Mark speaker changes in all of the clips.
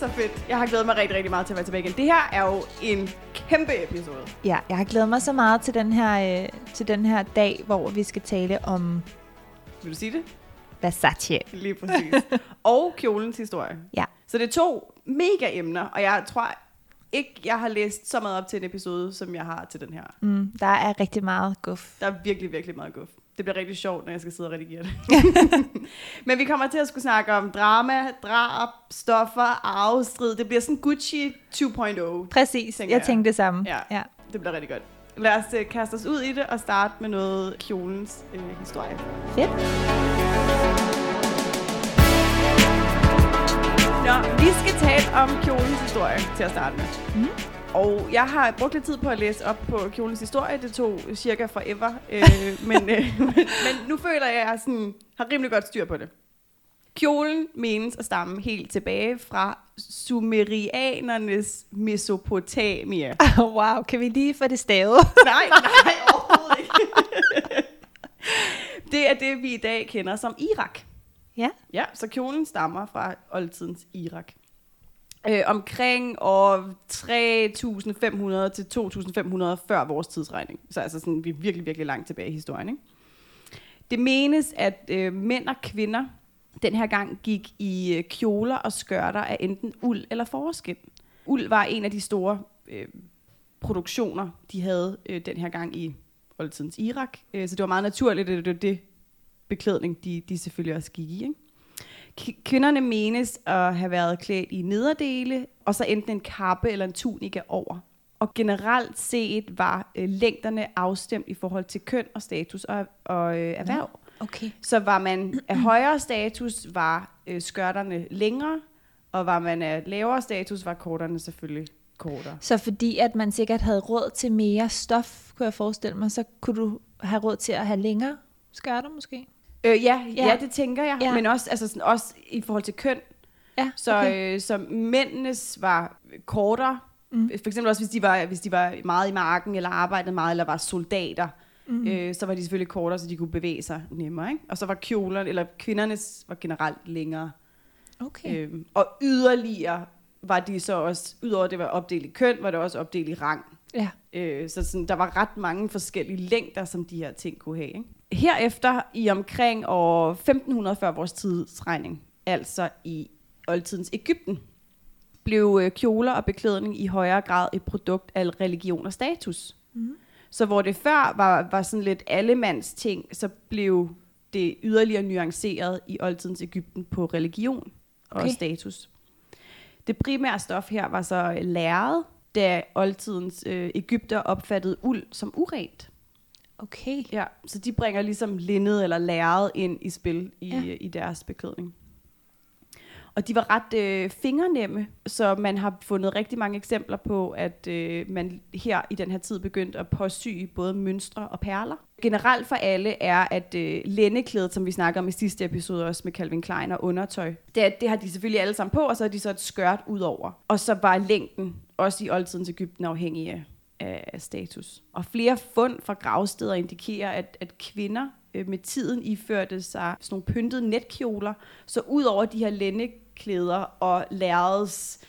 Speaker 1: så fedt. Jeg har glædet mig rigtig, rigtig meget til at være tilbage igen. Det her er jo en kæmpe episode.
Speaker 2: Ja, jeg har glædet mig så meget til den her, øh, til den her dag, hvor vi skal tale om
Speaker 1: Vil du sige det?
Speaker 2: Versace.
Speaker 1: Lige præcis. og kjolens historie.
Speaker 2: Ja.
Speaker 1: Så det er to mega emner, og jeg tror ikke, jeg har læst så meget op til en episode, som jeg har til den her.
Speaker 2: Mm, der er rigtig meget guf.
Speaker 1: Der er virkelig, virkelig meget guf. Det bliver rigtig sjovt, når jeg skal sidde og redigere det. Men vi kommer til at skulle snakke om drama, drab, stoffer, arvestrid. Det bliver sådan Gucci 2.0.
Speaker 2: Præcis,
Speaker 1: Tænker
Speaker 2: jeg
Speaker 1: jeg.
Speaker 2: tænkte det samme.
Speaker 1: Ja.
Speaker 2: ja.
Speaker 1: Det bliver rigtig godt. Lad os øh, kaste os ud i det og starte med noget kjolens øh, historie.
Speaker 2: Fedt.
Speaker 1: Nå, vi skal tale om kjolens historie til at starte med.
Speaker 2: Mm.
Speaker 1: Og jeg har brugt lidt tid på at læse op på kjolens historie. Det tog cirka forever. Øh, men, øh, men, men nu føler jeg, at jeg sådan, har rimelig godt styr på det. Kjolen menes at stamme helt tilbage fra sumerianernes Mesopotamia.
Speaker 2: wow, kan vi lige få det stavet?
Speaker 1: nej, nej, overhovedet ikke. det er det, vi i dag kender som Irak.
Speaker 2: ja.
Speaker 1: Ja, så kjolen stammer fra oldtidens Irak. Øh, omkring år 3500 til 2500 før vores tidsregning. Så altså sådan, vi er virkelig, virkelig langt tilbage i historien. Ikke? Det menes, at øh, mænd og kvinder den her gang gik i øh, kjoler og skørter af enten uld eller foreskin. Uld var en af de store øh, produktioner, de havde øh, den her gang i oldtidens Irak. Øh, så det var meget naturligt, at det var det beklædning, de, de selvfølgelig også gik i. Ikke? Kvinderne menes at have været klædt i nederdele, og så enten en kappe eller en tunika over. Og generelt set var øh, længderne afstemt i forhold til køn og status og, og øh, erhverv.
Speaker 2: Okay.
Speaker 1: Så var man af højere status, var øh, skørterne længere, og var man af lavere status, var korterne selvfølgelig kortere.
Speaker 2: Så fordi at man sikkert havde råd til mere stof, kunne jeg forestille mig, så kunne du have råd til at have længere skørter måske?
Speaker 1: Øh, ja, ja.
Speaker 2: Ja.
Speaker 1: det tænker jeg.
Speaker 2: Ja.
Speaker 1: Men også, altså sådan, også i forhold til køn.
Speaker 2: Ja,
Speaker 1: Så,
Speaker 2: okay.
Speaker 1: øh, så mændenes var kortere.
Speaker 2: Mm.
Speaker 1: For eksempel også, hvis de, var, hvis de var meget i marken, eller arbejdede meget, eller var soldater,
Speaker 2: Mm.
Speaker 1: øh, så var de selvfølgelig kortere, så de kunne bevæge sig nemmere. Ikke? Og så var kjolerne, eller kvindernes var generelt længere.
Speaker 2: Okay.
Speaker 1: Øhm, og yderligere var de så også, udover det var opdelt i køn, var det også opdelt i rang.
Speaker 2: Ja.
Speaker 1: Øh, så sådan, der var ret mange forskellige længder, som de her ting kunne have. Ikke? Herefter i omkring år 1500 før vores tidsregning, altså i oldtidens Ægypten, blev øh, kjoler og beklædning i højere grad et produkt af religion og status.
Speaker 2: Mm.
Speaker 1: Så hvor det før var, var sådan lidt allemands ting, så blev det yderligere nuanceret i oldtidens Ægypten på religion og
Speaker 2: Okay.
Speaker 1: status. Det primære stof her var så lærred, da oldtidens øh, Ægypter opfattede uld som urent.
Speaker 2: Okay.
Speaker 1: Ja, så de bringer ligesom linned eller lærred ind i spil i,
Speaker 2: Ja.
Speaker 1: ja. i deres beklædning. Og de var ret øh, fingernemme, så man har fundet rigtig mange eksempler på, at øh, man her i den her tid begyndte at påsy både mønstre og perler. Generelt for alle er, at øh, lændeklædet, som vi snakker om i sidste episode også med Calvin Klein og undertøj, det, det har de selvfølgelig alle sammen på, og så har de så et skørt ud over. Og så var længden, også i oldtidens Ægypten, afhængig af, af status. Og flere fund fra gravsteder indikerer, at, at kvinder øh, med tiden iførte sig sådan nogle pyntede netkjoler. Så ud over de her lændeklæder og lærreds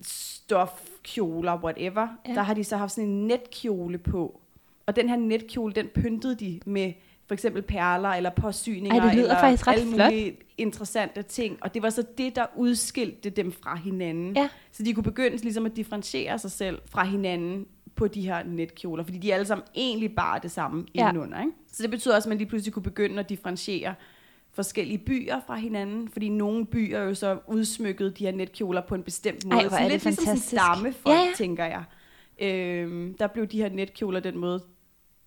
Speaker 1: stofkjoler, whatever,
Speaker 2: ja.
Speaker 1: der har de så haft sådan en netkjole på. Og den her netkjole, den pyntede de med for eksempel perler eller påsyninger.
Speaker 2: Ej, det lyder
Speaker 1: eller
Speaker 2: faktisk ret
Speaker 1: alle
Speaker 2: flot.
Speaker 1: mulige interessante ting. Og det var så det, der udskilte dem fra hinanden.
Speaker 2: Ja.
Speaker 1: Så de kunne begynde ligesom at differentiere sig selv fra hinanden på de her netkjoler, fordi de alle sammen egentlig bare det samme
Speaker 2: Ja.
Speaker 1: indenunder. Ikke? Så det betyder også, at man lige pludselig kunne begynde at differentiere forskellige byer fra hinanden, fordi nogle byer jo så udsmykkede de her netkjoler på en bestemt måde.
Speaker 2: hvor er
Speaker 1: så
Speaker 2: det
Speaker 1: lidt ligesom sådan
Speaker 2: fantastisk.
Speaker 1: stammefolk,
Speaker 2: ja.
Speaker 1: ja. tænker jeg. Øhm, der blev de her netkjoler den måde,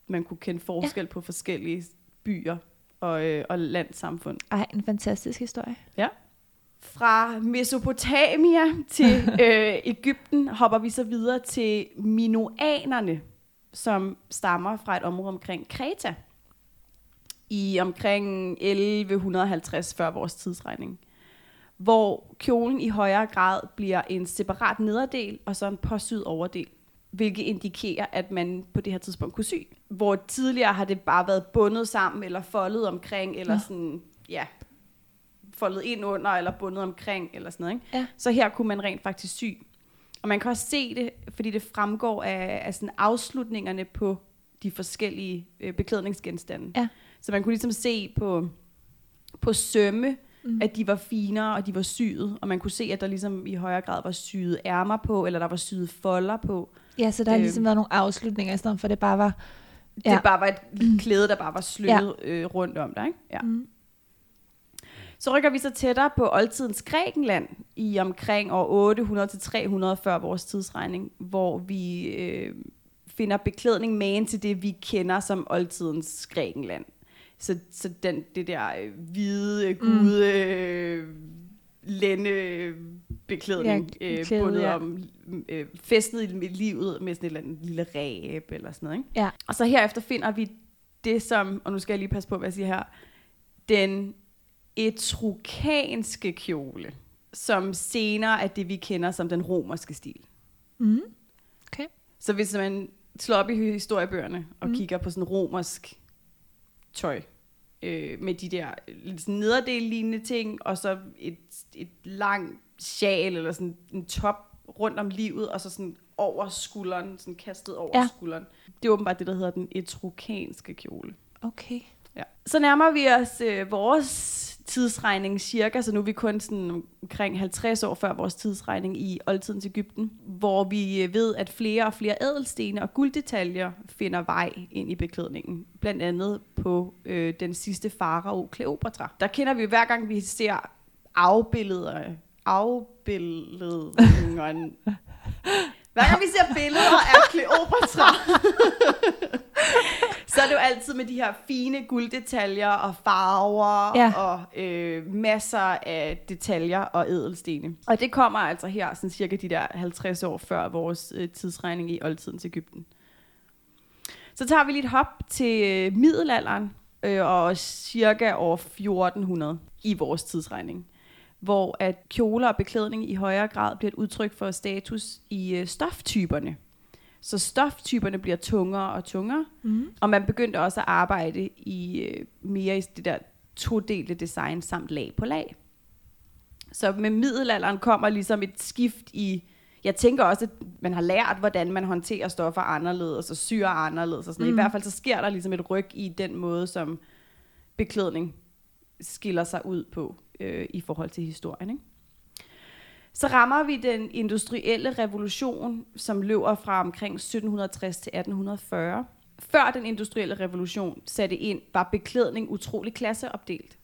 Speaker 1: man kunne kende forskel ja. på forskellige byer og, øh, og landsamfund.
Speaker 2: Ej, en fantastisk historie.
Speaker 1: Fra Mesopotamia til øh, Ægypten hopper vi så videre til minoanerne, som stammer fra et område omkring Kreta i omkring 1150 før vores tidsregning. Hvor kjolen i højere grad bliver en separat nederdel og så en påsyd overdel, hvilket indikerer, at man på det her tidspunkt kunne sy. Hvor tidligere har det bare været bundet sammen eller foldet omkring, eller
Speaker 2: Nå.
Speaker 1: sådan, ja, foldet ind under, eller bundet omkring, eller sådan noget. Ikke?
Speaker 2: Ja.
Speaker 1: Så her kunne man rent faktisk sy. Og man kan også se det, fordi det fremgår af, af sådan afslutningerne på de forskellige øh, beklædningsgenstande.
Speaker 2: Ja.
Speaker 1: Så man kunne ligesom se på, på sømme,
Speaker 2: Mm.
Speaker 1: mm. at de var finere, og de var syet. Og man kunne se, at der ligesom i højere grad var syet ærmer på, eller der var syet folder på.
Speaker 2: Ja, så der har
Speaker 1: Øhm.
Speaker 2: ligesom været nogle afslutninger, i stedet for at det bare var...
Speaker 1: Ja. Det bare var et klæde, der bare var slynget ja. øh, rundt om dig. Ikke? Ja.
Speaker 2: Mm.
Speaker 1: Så rykker vi så tættere på oldtidens Grækenland i omkring år 800-300 før vores tidsregning, hvor vi øh, finder beklædning magen til det, vi kender som oldtidens Grækenland. Så, så den, det der øh, hvide, gude, øh, lænde beklædning,
Speaker 2: Ja,
Speaker 1: øh,
Speaker 2: klæde,
Speaker 1: bundet
Speaker 2: ja.
Speaker 1: om, øh, fæstnet i livet med sådan et eller andet lille ræb eller sådan noget. Ikke?
Speaker 2: Ja.
Speaker 1: Og så herefter finder vi det som, og nu skal jeg lige passe på, hvad jeg siger her, den etrukanske kjole, som senere er det, vi kender som den romerske stil.
Speaker 2: Mm. Okay.
Speaker 1: Så hvis man slår op i historiebøgerne og
Speaker 2: Mm.
Speaker 1: kigger på sådan romersk tøj, øh, med de der lidt nederdel-lignende ting, og så et, et lang sjal, eller sådan en top rundt om livet, og så sådan over skulderen, sådan kastet over
Speaker 2: Ja.
Speaker 1: ja. skulderen. Det er åbenbart det, der hedder den etrukanske kjole.
Speaker 2: Okay.
Speaker 1: Ja. Så nærmer vi os øh, vores tidsregning cirka, så nu er vi kun sådan omkring 50 år før vores tidsregning i oldtidens Ægypten, hvor vi øh, ved, at flere og flere ædelstene og gulddetaljer finder vej ind i beklædningen. Blandt andet på øh, den sidste farao Kleopatra. Der kender vi hver gang, vi ser afbilleder, afbillederne. Hver gang vi ser billeder af Kleopatra, så er det jo altid med de her fine gulddetaljer og farver
Speaker 2: Ja.
Speaker 1: og øh, masser af detaljer og ædelstene. Og det kommer altså her, sådan cirka de der 50 år før vores øh, tidsregning i oldtidens Ægypten. Så tager vi lige et hop til øh, middelalderen øh, og cirka år 1400 i vores tidsregning hvor at kjoler og beklædning i højere grad bliver et udtryk for status i øh, stoftyperne. Så stoftyperne bliver tungere og tungere,
Speaker 2: Mm.
Speaker 1: og man begyndte også at arbejde i øh, mere i det der todelte design samt lag på lag. Så med middelalderen kommer ligesom et skift i, jeg tænker også, at man har lært, hvordan man håndterer stoffer anderledes og syr anderledes. Og sådan. Mm. I hvert fald så sker der ligesom et ryg i den måde, som beklædning skiller sig ud på øh, i forhold til historien. Ikke? Så rammer vi den industrielle revolution, som løber fra omkring 1760 til 1840. Før den industrielle revolution satte ind, var beklædning utrolig klasseopdelt.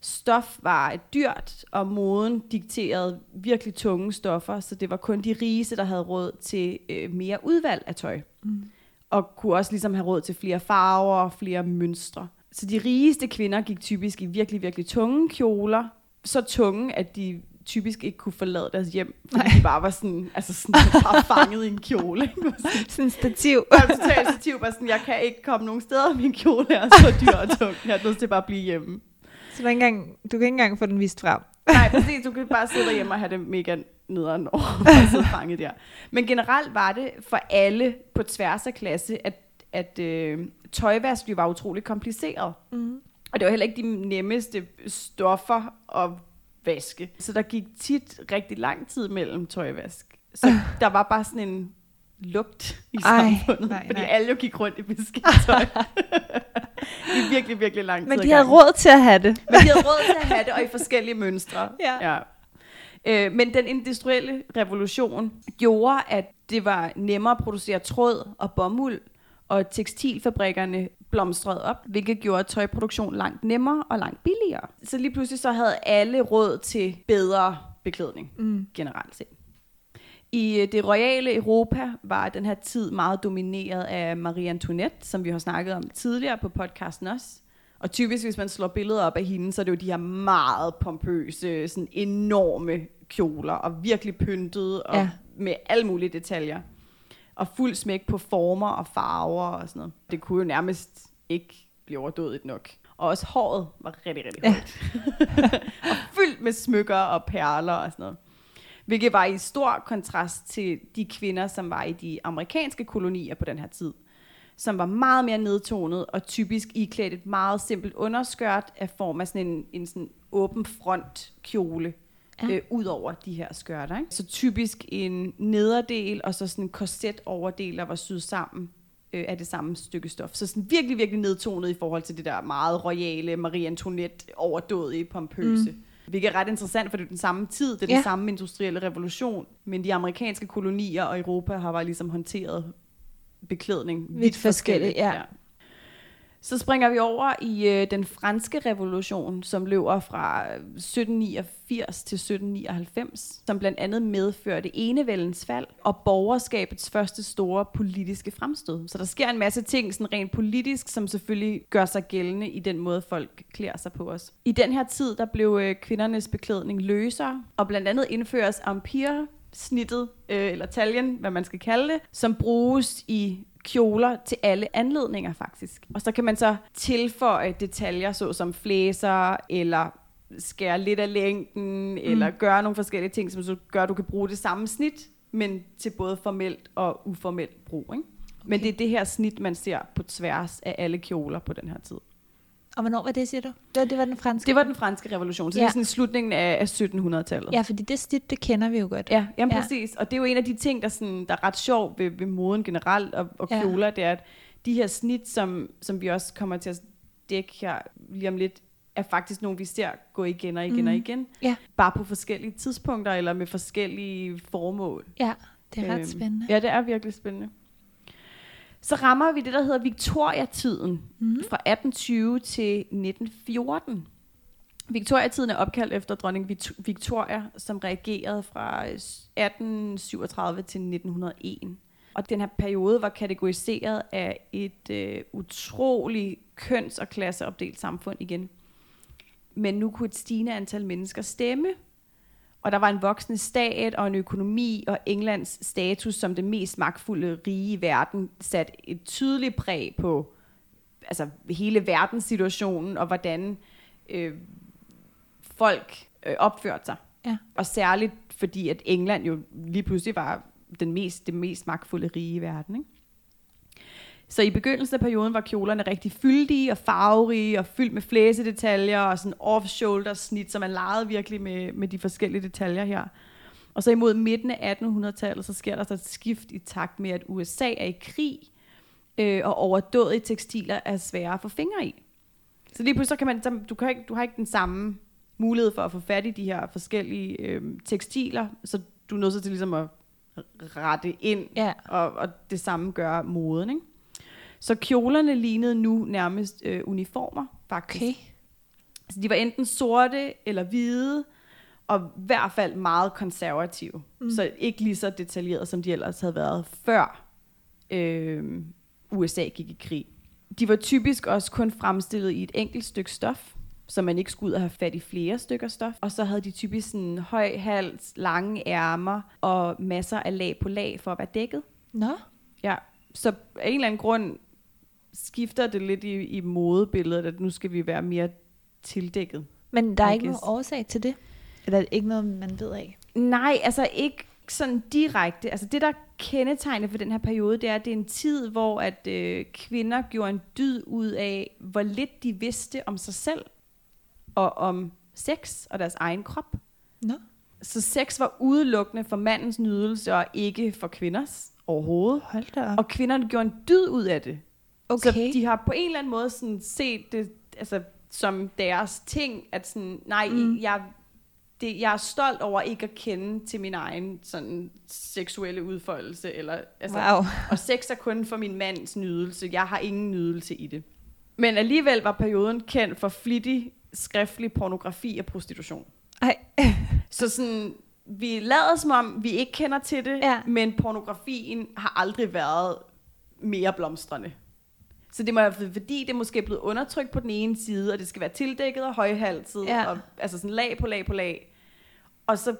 Speaker 1: Stof var dyrt, og moden dikterede virkelig tunge stoffer, så det var kun de rigeste, der havde råd til øh, mere udvalg af tøj.
Speaker 2: Mm.
Speaker 1: Og kunne også ligesom have råd til flere farver og flere mønstre. Så de rigeste kvinder gik typisk i virkelig, virkelig tunge kjoler. Så tunge, at de typisk ikke kunne forlade deres hjem, fordi
Speaker 2: Nej.
Speaker 1: de bare var sådan, altså sådan, bare fanget i en kjole. Ikke? Sådan,
Speaker 2: Sådan en stativ.
Speaker 1: bare totalt stativ, bare sådan, jeg kan ikke komme nogen steder, min kjole er så dyr og tung. Jeg er nødt til bare at blive hjemme.
Speaker 2: Så du, er ikke engang, du kan ikke engang få den vist frem.
Speaker 1: Nej, præcis. Du kan bare sidde derhjemme og have det mega nederen over at sidde fanget der. Men generelt var det for alle på tværs af klasse, at, at øh, tøjvask jo var utrolig kompliceret.
Speaker 2: Mm.
Speaker 1: Og det var heller ikke de nemmeste stoffer at vaske. Så der gik tit rigtig lang tid mellem tøjvask. Så der var bare sådan en lugt i
Speaker 2: Ej,
Speaker 1: samfundet,
Speaker 2: nej,
Speaker 1: fordi
Speaker 2: nej.
Speaker 1: alle jo gik rundt i beskidt tøj. I virkelig, virkelig lang tid
Speaker 2: Men de havde råd til at have det.
Speaker 1: Men de havde råd til at have det, og i forskellige mønstre.
Speaker 2: Ja.
Speaker 1: ja. Øh, men den industrielle revolution gjorde, at det var nemmere at producere tråd og bomuld, og tekstilfabrikkerne blomstrede op, hvilket gjorde tøjproduktion langt nemmere og langt billigere. Så lige pludselig så havde alle råd til bedre beklædning
Speaker 2: Mm.
Speaker 1: generelt set. I øh, det royale Europa var den her tid meget domineret af Marie Antoinette, som vi har snakket om tidligere på podcasten også. Og typisk, hvis man slår billeder op af hende, så er det jo de her meget pompøse, sådan enorme kjoler, og virkelig pyntede, og
Speaker 2: ja.
Speaker 1: med alle mulige detaljer. Og fuld smæk på former og farver og sådan noget. Det kunne jo nærmest ikke blive overdådigt nok. Og også håret var rigtig, rigtig
Speaker 2: Ja.
Speaker 1: højt. og fyldt med smykker og perler og sådan noget. Hvilket var i stor kontrast til de kvinder, som var i de amerikanske kolonier på den her tid. Som var meget mere nedtonet og typisk iklædt et meget simpelt underskørt af form af sådan en, en sådan åben front kjole,
Speaker 2: Ja.
Speaker 1: ja. øh, ud over de her skørter. Ikke? Så typisk en nederdel, og så sådan en korset overdel, der var syet sammen øh, af det samme stykke stof. Så sådan virkelig, virkelig nedtonet i forhold til det der meget royale Marie Antoinette overdådige pompøse. Mm. Hvilket er ret interessant, for det er den samme tid, det er den
Speaker 2: Ja.
Speaker 1: samme industrielle revolution, men de amerikanske kolonier og Europa har bare ligesom håndteret beklædning
Speaker 2: Vidt forskelligt, ja.
Speaker 1: Så springer vi over i øh, den franske revolution, som løber fra øh, 1789 til 1799, som blandt andet medførte enevældens fald og borgerskabets første store politiske fremstød. Så der sker en masse ting sådan rent politisk, som selvfølgelig gør sig gældende i den måde, folk klæder sig på os. I den her tid, der blev øh, kvindernes beklædning løsere, og blandt andet indføres empire snittet, øh, eller taljen, hvad man skal kalde det, som bruges i kjoler til alle anledninger faktisk. Og så kan man så tilføje detaljer, såsom flæser, eller skære lidt af længden, mm. eller gøre nogle forskellige ting, som så gør, at du kan bruge det samme snit, men til både formelt og uformelt brug. Ikke? Okay. Men det er det her snit, man ser på tværs af alle kjoler på den her tid.
Speaker 2: Og hvornår var det, siger du? Det var, det var den franske?
Speaker 1: Det var den franske revolution, så ja.
Speaker 2: Ja.
Speaker 1: det er sådan slutningen af, af 1700-tallet.
Speaker 2: Ja, fordi det snit, det kender vi jo godt.
Speaker 1: Ja, jamen
Speaker 2: Ja.
Speaker 1: ja. præcis. Og det er jo en af de ting, der, sådan, der er ret sjov ved, ved moden generelt og, og
Speaker 2: Ja.
Speaker 1: kjoler, det er, at de her snit, som, som vi også kommer til at dække her lige om lidt, er faktisk nogle, vi ser gå igen og igen mm. og igen.
Speaker 2: Ja.
Speaker 1: Bare på forskellige tidspunkter eller med forskellige formål.
Speaker 2: Ja, det er ret
Speaker 1: Øhm,
Speaker 2: spændende.
Speaker 1: Ja, det er virkelig spændende. Så rammer vi det, der hedder Victoria-tiden,
Speaker 2: Mhm.
Speaker 1: fra 1820 til 1914. Victoria-tiden er opkaldt efter dronning Vict- Victoria, som reagerede fra 1837 til 1901. Og den her periode var kategoriseret af et øh, utroligt køns- og klasseopdelt samfund igen. Men nu kunne et stigende antal mennesker stemme, og der var en voksende stat og en økonomi, og Englands status som det mest magtfulde rige i verden sat et tydeligt præg på altså, hele verdenssituationen, og hvordan øh, folk øh, opførte sig.
Speaker 2: Ja.
Speaker 1: Og særligt fordi, at England jo lige pludselig var den mest, det mest magtfulde rige i verden. Ikke? Så i begyndelsen af perioden var kjolerne rigtig fyldige og farverige og fyldt med flæsedetaljer og sådan off-shoulder snit, så man legede virkelig med, med de forskellige detaljer her. Og så imod midten af 1800-tallet, så sker der så et skift i takt med, at USA er i krig, øh, og overdådige tekstiler er svære at få fingre i. Så lige pludselig så kan man, så du, kan ikke, du har ikke den samme mulighed for at få fat i de her forskellige øh, tekstiler, så du er nødt til ligesom at rette ind
Speaker 2: Ja.
Speaker 1: og, og det samme gør moden. Ikke? Så kjolerne lignede nu nærmest øh, uniformer, faktisk.
Speaker 2: Okay.
Speaker 1: Så de var enten sorte eller hvide, og i hvert fald meget konservative. Mm. Så ikke lige så detaljeret, som de ellers havde været før øh, USA gik i krig. De var typisk også kun fremstillet i et enkelt stykke stof, så man ikke skulle ud og have fat i flere stykker stof. Og så havde de typisk sådan høj hals, lange ærmer og masser af lag på lag for at være dækket.
Speaker 2: Nå,
Speaker 1: Ja, så af en eller anden grund skifter det lidt i, i modebilledet, at nu skal vi være mere tildækket.
Speaker 2: men der er
Speaker 1: I
Speaker 2: ikke nogen årsag til det? Eller ikke noget, man ved af?
Speaker 1: Nej, altså ikke sådan direkte. Altså det, der kendetegner for den her periode, det er, at det er en tid, hvor at øh, kvinder gjorde en dyd ud af, hvor lidt de vidste om sig selv og om sex og deres egen krop.
Speaker 2: Nå.
Speaker 1: Så sex var udelukkende for mandens nydelse og ikke for kvinders overhovedet.
Speaker 2: Hold da op.
Speaker 1: Og kvinderne gjorde en dyd ud af det.
Speaker 2: Okay.
Speaker 1: Så de har på en eller anden måde sådan set det altså, som deres ting, at sådan, nej,
Speaker 2: Mm.
Speaker 1: jeg, det, jeg er stolt over ikke at kende til min egen sådan, seksuelle udfoldelse. Eller, altså,
Speaker 2: wow.
Speaker 1: Og sex er kun for min mands nydelse. Jeg har ingen nydelse i det. Men alligevel var perioden kendt for flittig skriftlig pornografi og prostitution.
Speaker 2: Ej.
Speaker 1: Så sådan, vi lader som om, vi ikke kender til det,
Speaker 2: Ja.
Speaker 1: men pornografien har aldrig været mere blomstrende. Så det må være, fordi det måske er blevet undertrykt på den ene side, og det skal være tildækket og højhalset,
Speaker 2: Ja.
Speaker 1: og altså sådan lag på lag på lag. Og så,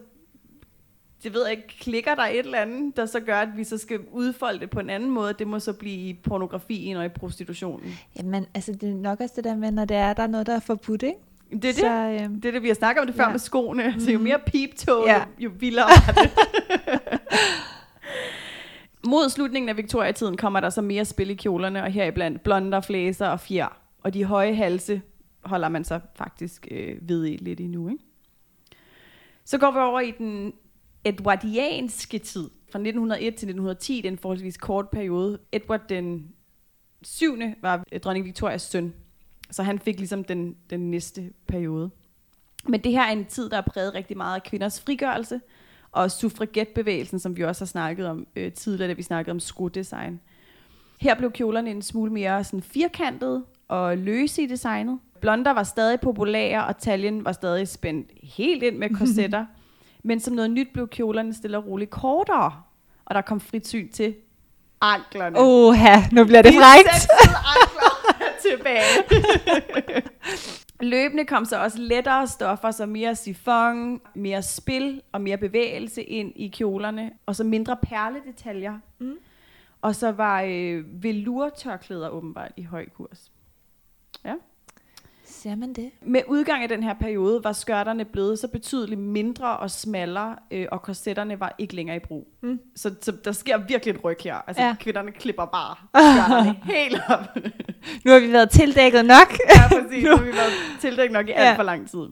Speaker 1: det ved jeg ikke, klikker der et eller andet, der så gør, at vi så skal udfolde det på en anden måde. Det må så blive i pornografien og i prostitutionen.
Speaker 2: Jamen, altså det er nok også det der med, når det er, der er noget, der er forbudt, ikke?
Speaker 1: Det er det.
Speaker 2: Så, øhm,
Speaker 1: Det er det, vi har snakket om det før
Speaker 2: Ja.
Speaker 1: med skoene. Mm. Så jo mere piptog,
Speaker 2: Ja.
Speaker 1: ja. jo, jo vildere var det. Mod slutningen af Victoria-tiden kommer der så mere spil i kjolerne, og heriblandt blonder, flæser og fjer. Og de høje halse holder man så faktisk øh, ved i lidt endnu. Ikke? Så går vi over i den edwardianske tid, fra 1901 til 1910, det er en forholdsvis kort periode. Edward den 7. var øh, dronning Victorias søn, så han fik ligesom den, den næste periode. Men det her er en tid, der er præget rigtig meget af kvinders frigørelse, og suffragetbevægelsen, som vi også har snakket om øh, tidligere, da vi snakkede om skodesign. Her blev kjolerne en smule mere sådan firkantede og løse i designet. Blonder var stadig populære, og taljen var stadig spændt helt ind med korsetter. Men som noget nyt blev kjolerne stille og roligt kortere, og der kom frit syn til anklerne.
Speaker 2: Oha, nu bliver det
Speaker 1: De
Speaker 2: frækt.
Speaker 1: tilbage. Løbende kom så også lettere stoffer, så mere sifon, mere spil og mere bevægelse ind i kjolerne, og så mindre perledetaljer.
Speaker 2: Mm.
Speaker 1: Og så var øh, velurtørklæder åbenbart i høj kurs.
Speaker 2: Ser man det?
Speaker 1: Med udgang af den her periode var skørterne blevet så betydeligt mindre og smallere, øh, og korsetterne var ikke længere i brug.
Speaker 2: Mm.
Speaker 1: Så, så der sker virkelig et ryg her. Altså
Speaker 2: Ja.
Speaker 1: kvinderne klipper bare skørterne helt op.
Speaker 2: Nu har vi været tildækket nok.
Speaker 1: ja, præcis. Nu har vi været tildækket nok i alt
Speaker 2: Ja.
Speaker 1: for lang tid.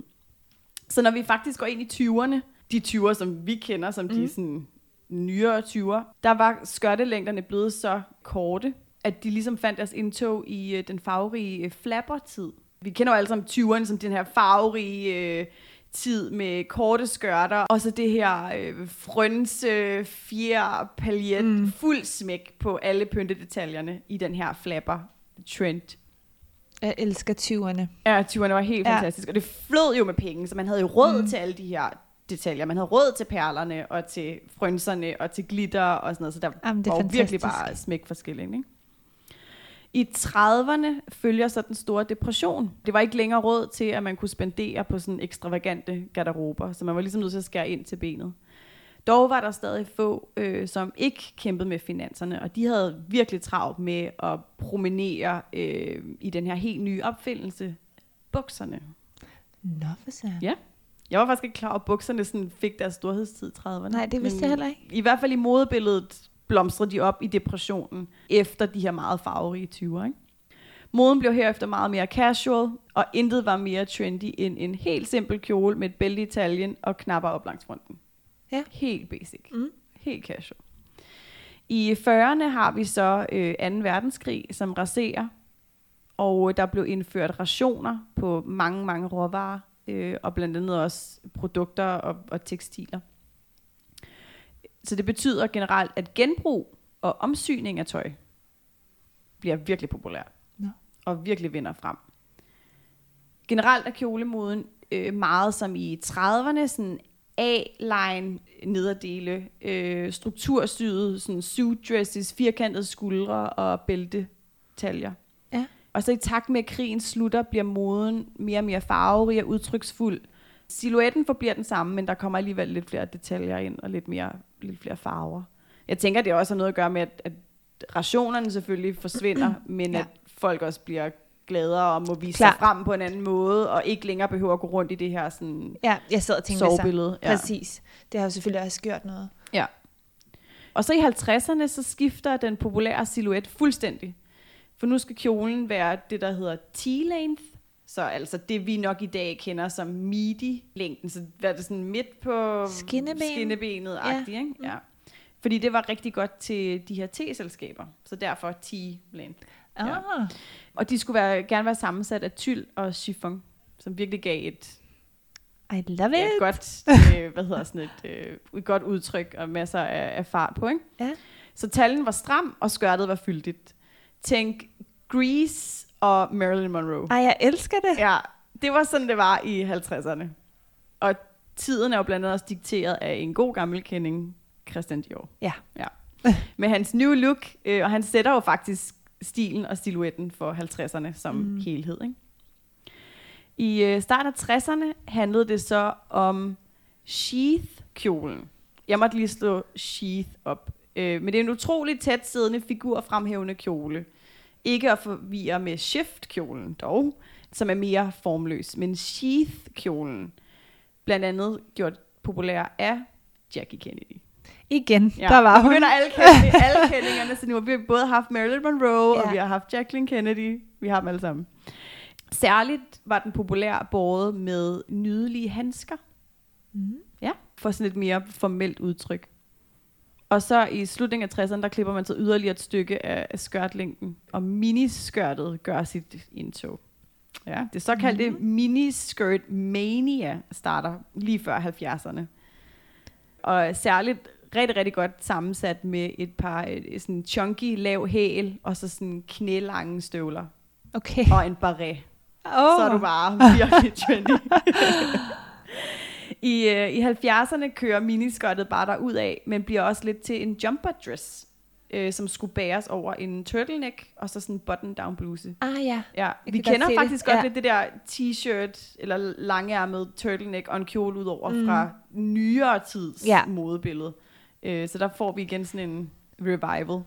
Speaker 1: Så når vi faktisk går ind i 20'erne, de 20'er, som vi kender som. Mm. de sådan, nyere 20'er, der var skørtelængderne blevet så korte, at de ligesom fandt deres indtog i øh, den farverige øh, flapper-tid. Vi kender jo alle sammen 20'erne som den her farverige øh, tid med korte skørter, og så det her øh, frønse, fjer, paljet, mm. Fuld smæk på alle pyntedetaljerne i den her flapper-trend.
Speaker 2: Jeg elsker 20'erne.
Speaker 1: Ja, 20'erne var helt
Speaker 2: Ja.
Speaker 1: fantastisk, og det flød jo med penge, så man havde jo råd
Speaker 2: Mm.
Speaker 1: til alle de her detaljer. Man havde råd til perlerne, og til frønserne, og til glitter og sådan noget, så der
Speaker 2: Jamen, det
Speaker 1: var jo virkelig
Speaker 2: fantastisk.
Speaker 1: bare smæk forskelligt. Ikke? I 30'erne følger så den store depression. Det var ikke længere råd til, at man kunne spendere på sådan ekstravagante garderober, så man var ligesom nødt til at skære ind til benet. Dog var der stadig få, øh, som ikke kæmpede med finanserne, og de havde virkelig travlt med at promenere øh, i den her helt nye opfindelse, bukserne.
Speaker 2: Nå, for søren.
Speaker 1: Ja. Jeg var faktisk ikke klar over, at bukserne sådan fik deres storhedstid i 30'erne.
Speaker 2: Nej, det vidste
Speaker 1: Men
Speaker 2: jeg heller ikke.
Speaker 1: I hvert fald i modebilledet blomstrede de op i depressionen efter de her meget farverige 20'er. Ikke? Moden blev herefter meget mere casual, og intet var mere trendy end en helt simpel kjole med et bælte i taljen og knapper op langs fronten.
Speaker 2: Ja.
Speaker 1: Helt basic.
Speaker 2: Mm.
Speaker 1: Helt casual. I 40'erne har vi så øh, 2. verdenskrig, som raserer, og der blev indført rationer på mange, mange råvarer, øh, og blandt andet også produkter og, og tekstiler. Så det betyder generelt, at genbrug og omsyning af tøj bliver virkelig populært.
Speaker 2: Nå.
Speaker 1: Og virkelig vinder frem. Generelt er kjolemoden øh, meget som i 30'erne, sådan A-line nederdele, øh, struktursyede sådan suit dresses, firkantede skuldre og bæltetaljer.
Speaker 2: Ja.
Speaker 1: Og så i takt med, at krigen slutter, bliver moden mere og mere farverig og udtryksfuld. Silhouetten forbliver den samme, men der kommer alligevel lidt flere detaljer ind og lidt, mere, lidt flere farver. Jeg tænker, det også har noget at gøre med, at, at rationerne selvfølgelig forsvinder, men
Speaker 2: Ja.
Speaker 1: at folk også bliver gladere og må vise
Speaker 2: Klar.
Speaker 1: sig frem på en anden måde, og ikke længere behøver at gå rundt i det her sådan,
Speaker 2: Ja, jeg sad og tænkte det
Speaker 1: sovebillede. Ja.
Speaker 2: Præcis. Det har jo selvfølgelig også gjort noget.
Speaker 1: Ja. Og så i 50'erne, så skifter den populære silhuet fuldstændig. For nu skal kjolen være det, der hedder T-length. Så altså det, vi nok i dag kender som midi-længden. Så hvad er det sådan midt på
Speaker 2: Skinneben.
Speaker 1: skinnebenet
Speaker 2: Ja.
Speaker 1: ikke? Ja. Fordi det var rigtig godt til de her T-selskaber. Så derfor T-length.
Speaker 2: Ah,
Speaker 1: Ja. Og de skulle være, gerne være sammensat af tyld og chiffon, som virkelig gav et,
Speaker 2: I love
Speaker 1: ja,
Speaker 2: it.
Speaker 1: et godt, øh, hvad hedder sådan et, øh, et godt udtryk og masser af, af fart på, ikke?
Speaker 2: Ja.
Speaker 1: Så tallen var stram, og skørtet var fyldigt. Tænk Grease og Marilyn Monroe.
Speaker 2: Ej, jeg elsker det.
Speaker 1: Ja, det var sådan, det var i 50'erne. Og tiden er jo blandt andet også dikteret af en god gammel kending, Christian Dior.
Speaker 2: Ja.
Speaker 1: ja. Med hans new look, øh, og han sætter jo faktisk stilen og silhuetten for 50'erne som
Speaker 2: Mm.
Speaker 1: helhed. Ikke? I øh, start af 60'erne handlede det så om sheath-kjolen. Jeg måtte lige slå sheath op. Øh, men det er en utrolig tæt siddende figur fremhævende kjole. Ikke at forvirre med shift-kjolen dog, som er mere formløs. Men sheath-kjolen, blandt andet gjort populær af Jackie Kennedy.
Speaker 2: Igen,
Speaker 1: Ja,
Speaker 2: der var hun.
Speaker 1: begynder alle, kending, alle kendingerne, så nu har vi både haft Marilyn Monroe, ja. Og vi har haft Jacqueline Kennedy. Vi har dem alle sammen. Særligt var den populær båret med nydelige handsker.
Speaker 2: Mm.
Speaker 1: Ja, for sådan et mere formelt udtryk. Og så i slutningen af 60'erne, der klipper man så yderligere et stykke af, skørtlængden, og miniskørtet gør sit indtog. Ja, det såkaldte mm. miniskirt mania starter lige før 70'erne. Og særligt rigtig, rigtig godt sammensat med et par øh, sådan chunky, lav hæl, og så sådan knælange støvler,
Speaker 2: Okay.
Speaker 1: og en barret.
Speaker 2: Oh.
Speaker 1: Så er du bare virkelig trendy. I, øh, I 70'erne kører miniskørtet bare der ud af, men bliver også lidt til en jumper dress, øh, som skulle bæres over en turtleneck, og så sådan en button-down bluse.
Speaker 2: Ah ja.
Speaker 1: Ja,
Speaker 2: Jeg
Speaker 1: vi
Speaker 2: kan godt
Speaker 1: kender
Speaker 2: se det.
Speaker 1: faktisk godt
Speaker 2: Ja.
Speaker 1: lidt det der t-shirt, eller langærmet turtleneck og en kjole ud over
Speaker 2: Mm.
Speaker 1: fra nyere tids
Speaker 2: Ja.
Speaker 1: modebillede. Øh, så der får vi igen sådan en revival.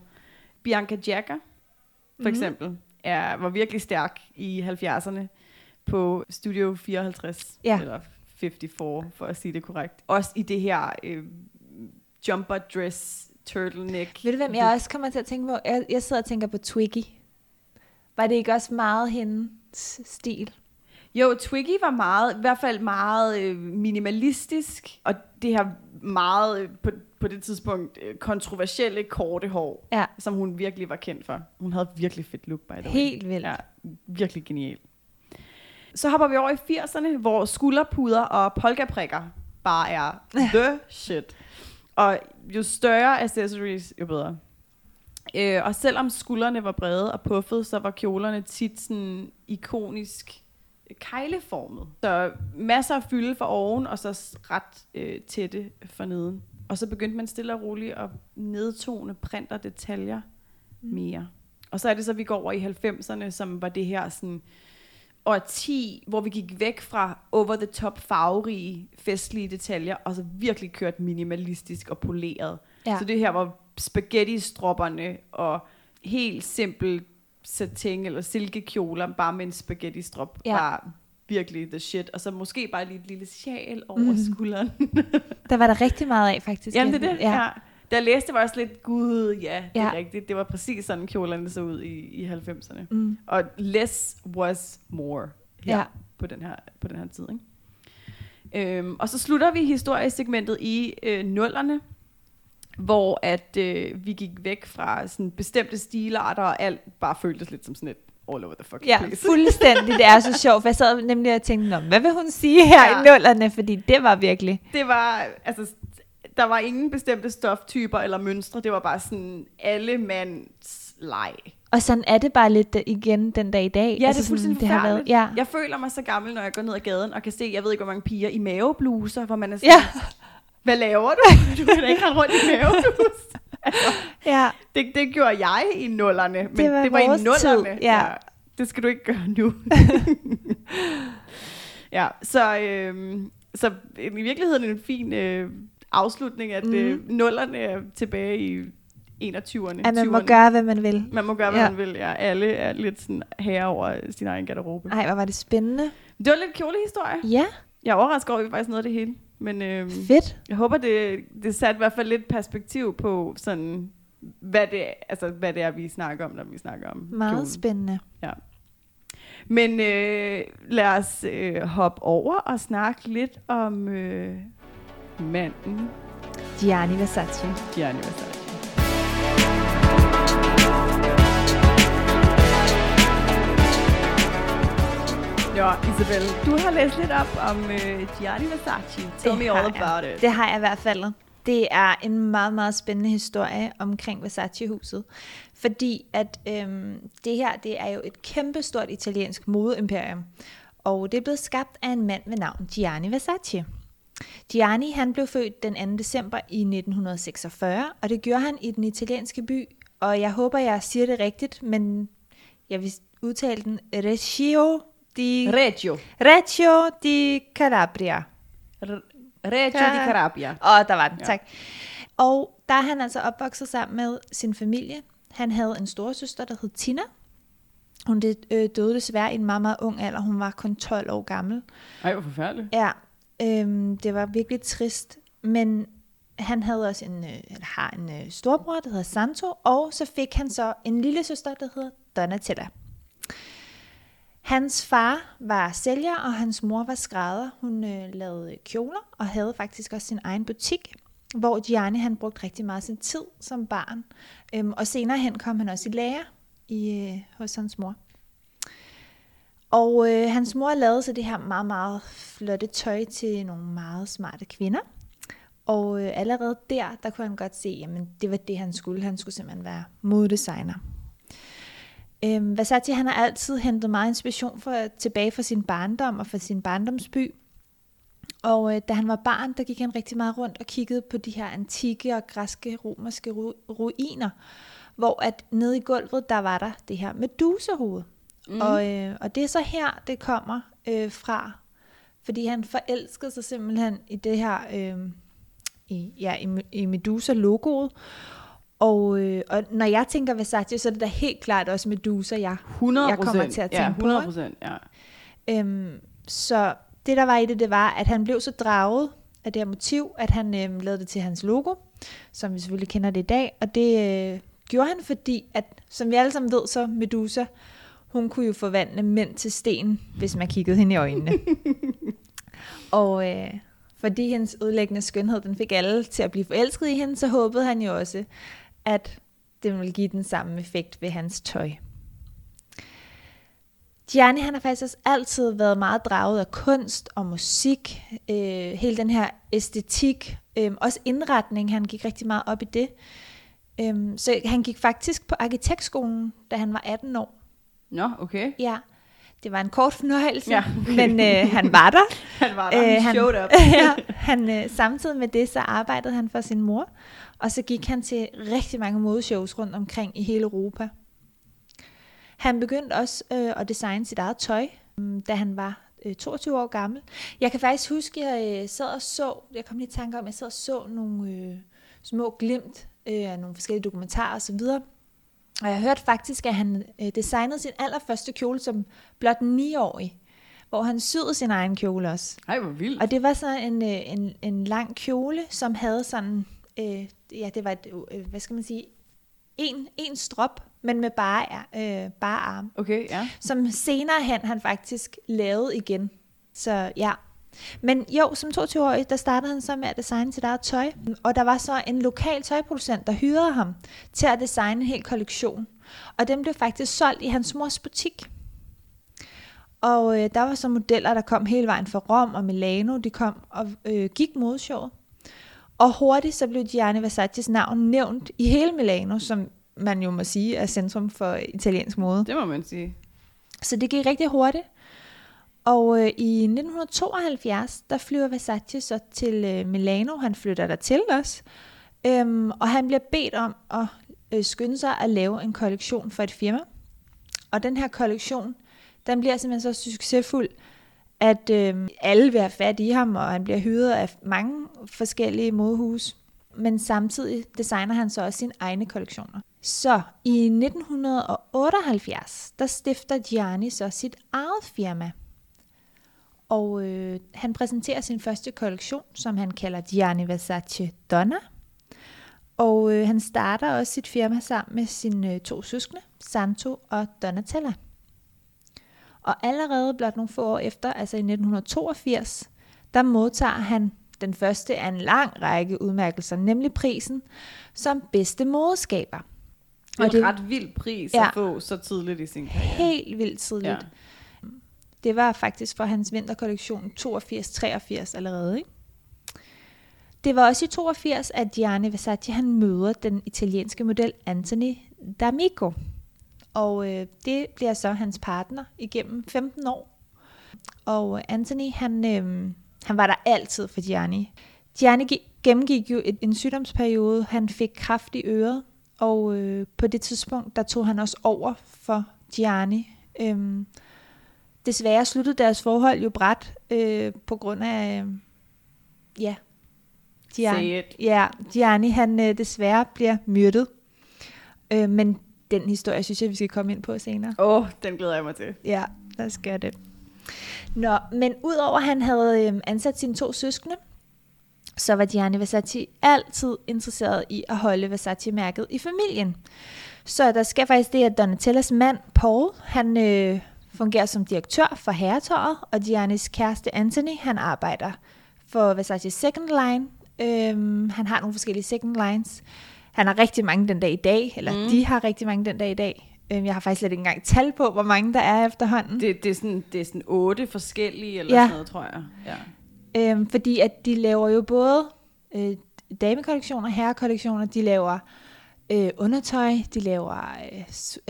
Speaker 1: Bianca Jagger, for
Speaker 2: Mhm.
Speaker 1: eksempel, er, var virkelig stærk i 70'erne på Studio 54,
Speaker 2: Ja.
Speaker 1: eller 54, for at sige det korrekt. Også i det her øh, jumper dress, turtleneck.
Speaker 2: Ved du, hvem jeg også kommer til at tænke på? Jeg, jeg sidder og tænker på Twiggy. Var det ikke også meget hendes stil?
Speaker 1: Jo, Twiggy var meget, i hvert fald meget øh, minimalistisk, og det her meget øh, på, på det tidspunkt øh, kontroversielle korte hår,
Speaker 2: Ja.
Speaker 1: som hun virkelig var kendt for. Hun havde virkelig fedt look, by the way.
Speaker 2: Helt vildt.
Speaker 1: Ja, virkelig genial. Så hopper vi over i 80'erne, hvor skulderpuder og polkaprikker bare er the shit. Og jo større accessories, jo bedre. Øh, og selvom skuldrene var brede og puffede, så var kjolerne tit sådan ikonisk kejleformet. Så masser af fylde for oven, og så ret øh, tætte for neden. Og så begyndte man stille og roligt at nedtone print og detaljer mere. Og så er det så, vi går over i 90'erne, som var det her sådan årti, hvor vi gik væk fra over-the-top farverige, festlige detaljer, og så virkelig kørt minimalistisk og poleret.
Speaker 2: Ja.
Speaker 1: Så det her var spaghetti-stropperne og helt simpel satin eller silkekjoler, bare med en spaghetti-strop,
Speaker 2: Ja.
Speaker 1: var virkelig the shit. Og så måske bare lige et lille sjal over mm. skulderen.
Speaker 2: Der var der rigtig meget af, faktisk.
Speaker 1: Jamen det er det, ja.
Speaker 2: Ja.
Speaker 1: Da jeg læste, var jeg også lidt, gud, ja, det er
Speaker 2: Ja.
Speaker 1: rigtigt. Det var præcis sådan, kjolerne så ud i, i 90'erne.
Speaker 2: Mm.
Speaker 1: Og less was more her
Speaker 2: Ja.
Speaker 1: ja. på, den her, på den her tid. Ikke? Øhm, og så slutter vi historiesegmentet i øh, nullerne, hvor at øh, vi gik væk fra sådan bestemte stilarter, og alt bare føltes lidt som sådan et all over the fucking
Speaker 2: Ja,
Speaker 1: place.
Speaker 2: fuldstændig. Det er så sjovt, for jeg sad nemlig og tænkte, Nå, hvad vil hun sige her
Speaker 1: Ja.
Speaker 2: i nullerne? Fordi det var virkelig...
Speaker 1: Det var, altså, der var ingen bestemte stoftyper eller mønstre. Det var bare sådan alle mands leg.
Speaker 2: Og sådan er det bare lidt igen den dag i dag.
Speaker 1: Ja,
Speaker 2: altså
Speaker 1: det er fuldstændig
Speaker 2: sådan, det har været, ja.
Speaker 1: Jeg føler mig så gammel, når jeg går ned ad gaden og kan se, jeg ved ikke, hvor mange piger i mavebluser, hvor man er sådan,
Speaker 2: Ja,
Speaker 1: hvad laver du? Du kan da ikke rende rundt i maveblus. altså,
Speaker 2: ja.
Speaker 1: det, det gjorde jeg i nullerne, men
Speaker 2: Det var
Speaker 1: det var i nullerne.
Speaker 2: tid, ja.
Speaker 1: Det skal du ikke gøre nu. ja, så, øhm, så i virkeligheden en fin øh, afslutning, at mm. øh, nullerne er tilbage i 21'erne.
Speaker 2: At man må
Speaker 1: 20'erne.
Speaker 2: gøre, hvad man vil.
Speaker 1: Man må gøre, hvad
Speaker 2: Ja.
Speaker 1: man vil. Ja, alle er lidt sådan herre over sin egen garderobe.
Speaker 2: Ej, hvor var det spændende.
Speaker 1: Det var lidt kjolehistorie.
Speaker 2: Ja,
Speaker 1: Jeg er overrasket over, at vi faktisk noget af det hele. Men øhm,
Speaker 2: fedt.
Speaker 1: jeg håber, det, det satte i hvert fald lidt perspektiv på, sådan, hvad, det, altså, hvad det er, vi snakker om, når vi snakker om
Speaker 2: Meget
Speaker 1: kjolen.
Speaker 2: spændende.
Speaker 1: Ja. Men øh, lad os øh, hoppe over og snakke lidt om øh, manden,
Speaker 2: Gianni Versace.
Speaker 1: Gianni Versace. Ja, Isabel, du har læst lidt op om øh, Gianni Versace. Tell
Speaker 2: Det
Speaker 1: me all about it.
Speaker 2: Det har jeg i hvert fald. Det er en meget, meget spændende historie omkring Versace-huset. Fordi at øhm, det her, det er jo et kæmpestort italiensk modeimperium. Og det er blevet skabt af en mand ved navn Gianni Versace. Gianni han blev født den 2. december i 1946, og det gjorde han i den italienske by. Og jeg håber, jeg siger det rigtigt, men jeg vil udtale den Reggio di,
Speaker 1: Reggio.
Speaker 2: Reggio di Calabria.
Speaker 1: Reggio
Speaker 2: Ja.
Speaker 1: di Carabia.
Speaker 2: Åh, der var den,
Speaker 1: Ja.
Speaker 2: tak. Og der er han altså opvokset sammen med sin familie. Han havde en storesøster, der hed Tina. Hun øh, døde desværre i en meget, meget ung alder. Hun var kun 12 år gammel.
Speaker 1: Ej, hvor forfærdeligt.
Speaker 2: Ja, øhm, det var virkelig trist. Men han havde også en, øh, eller har en øh, storbror, der hedder Santo. Og så fik han så en lille søster, der hedder Donatella. Hans far var sælger, og hans mor var skrædder. Hun øh, lavede kjoler og havde faktisk også sin egen butik, hvor Gianni han brugte rigtig meget sin tid som barn. Øhm, og senere hen kom han også i lære i, øh, hos hans mor. Og øh, hans mor lavede så det her meget, meget flotte tøj til nogle meget smarte kvinder. Og øh, allerede der, der kunne han godt se, at det var det, han skulle. Han skulle simpelthen være modedesigner. Øhm, Versace han har altid hentet meget inspiration for, tilbage fra sin barndom og fra sin barndomsby. Og øh, da han var barn, der gik han rigtig meget rundt og kiggede på de her antikke og græske romerske ru- ruiner, hvor at nede i gulvet, der var der det her medusehoved. Mm. Og, øh, og det er så her, det kommer øh, fra, fordi han forelskede sig simpelthen i det her, øh, i, ja, i, i Medusa-logoet. Og, øh, og når jeg tænker Versace, så er det da helt klart også Medusa, jeg,
Speaker 1: 100
Speaker 2: jeg kommer til at tænke
Speaker 1: ja, 100
Speaker 2: på.
Speaker 1: procent, ja.
Speaker 2: Øhm, så det, der var i det, det var, at han blev så draget af det her motiv, at han øhm, lavede det til hans logo, som vi selvfølgelig kender det i dag. Og det øh, gjorde han, fordi, at som vi alle sammen ved, så Medusa, hun kunne jo forvandle mænd til sten, hvis man kiggede hende i øjnene. og øh, fordi hendes udlæggende skønhed, den fik alle til at blive forelsket i hende, så håbede han jo også, at det ville give den samme effekt ved hans tøj. Gianni han har faktisk også altid været meget draget af kunst og musik, øh, hele den her æstetik, øh, også indretning, han gik rigtig meget op i det. Øh, så han gik faktisk på arkitektskolen, da han var 18 år.
Speaker 1: Nå, okay.
Speaker 2: Ja, det var en kort fornøjelse,
Speaker 1: Ja, okay.
Speaker 2: men øh, han var der.
Speaker 1: Han var der,
Speaker 2: Øh,
Speaker 1: han
Speaker 2: han-
Speaker 1: showed up.
Speaker 2: ja, han, øh, samtidig med det, så arbejdede han for sin mor, og så gik han til rigtig mange modeshows rundt omkring i hele Europa. Han begyndte også øh, at designe sit eget tøj, mm, da han var øh, 22 år gammel. Jeg kan faktisk huske, at jeg øh, sad og så, jeg kom lige i tanke om, at jeg sad og så nogle øh, små glimt øh, af nogle forskellige dokumentarer osv., og jeg hørte faktisk, at han øh, designede sin allerførste kjole som blot 9-årig, hvor han syede sin egen kjole også.
Speaker 1: Ej, hvor vildt.
Speaker 2: Og det var så en, øh, en, en lang kjole, som havde sådan, øh, ja, det var et, øh, hvad skal man sige, en, en strop, men med bare, øh, bare arm,
Speaker 1: Okay, ja.
Speaker 2: som senere hen han faktisk lavede igen. Så ja. Men jo, som 22-årig, der startede han så med at designe sit eget tøj. Og der var så en lokal tøjproducent, der hyrede ham til at designe en hel kollektion. Og den blev faktisk solgt i hans mors butik. Og øh, der var så modeller, der kom hele vejen fra Rom og Milano. De kom og øh, gik modeshowet. Og hurtigt så blev Gianni Versace's navn nævnt i hele Milano, som man jo må sige er centrum for italiensk mode.
Speaker 1: Det må man sige.
Speaker 2: Så det gik rigtig hurtigt. Og øh, i 1972, der flyver Versace så til øh, Milano. Han flytter der til os. Øhm, og han bliver bedt om at øh, skynde sig at lave en kollektion for et firma. Og den her kollektion, den bliver simpelthen så succesfuld, at øh, alle vil have fat i ham, og han bliver hyret af mange forskellige modehus. Men samtidig designer han så også sine egne kollektioner. Så i 1978, der stifter Gianni så sit eget firma. Og øh, han præsenterer sin første kollektion, som han kalder Gianni Versace Donna. Og øh, han starter også sit firma sammen med sine øh, to søskende, Santo og Donatella. Og allerede blot nogle få år efter, altså i 1982, der modtager han den første af en lang række udmærkelser, nemlig prisen som bedste modeskaber.
Speaker 1: Det er
Speaker 2: Og
Speaker 1: en
Speaker 2: det-
Speaker 1: ret vild pris
Speaker 2: Ja.
Speaker 1: at få så tidligt i sin karriere.
Speaker 2: Helt vildt tidligt.
Speaker 1: Ja.
Speaker 2: Det var faktisk for hans vinterkollektion 82-83 allerede. Ikke? Det var også i 82, at Gianni Versace han møder den italienske model Anthony D'Amico. Og øh, det bliver så hans partner igennem 15 år. Og Anthony, han, øh, han var der altid for Gianni. Gianni gennemgik jo et, en sygdomsperiode. Han fik kraft i øret. Og øh, på det tidspunkt, der tog han også over for Gianni. Øhm, desværre sluttede deres forhold jo bræt øh, på grund af, øh, ja, Gianni, ja, Gianni han øh, desværre bliver myrdet. Øh, men den historie synes jeg, vi skal komme ind på senere.
Speaker 1: Åh, oh, den glæder jeg mig til.
Speaker 2: Ja, lad os gøre det. Nå, men udover at han havde øh, ansat sine to søskende, så var Gianni Versace altid interesseret i at holde Versace-mærket i familien. Så der sker faktisk det, at Donatellas mand, Paul, han øh, fungerer som direktør for herretøjet, og Giannis kæreste Anthony, han arbejder for Versace Second Line. Øhm, han har nogle forskellige second lines. Han har rigtig mange den dag i dag, eller mm. de har rigtig mange den dag i dag. Øhm, jeg har faktisk slet ikke engang tal på, hvor mange der er efterhånden.
Speaker 1: Det, det, er, sådan, det er sådan otte forskellige, eller
Speaker 2: Ja.
Speaker 1: sådan noget, tror jeg. Ja.
Speaker 2: Øhm, fordi at de laver jo både øh, damekollektioner, herrekollektioner, de laver øh, undertøj, de laver øh,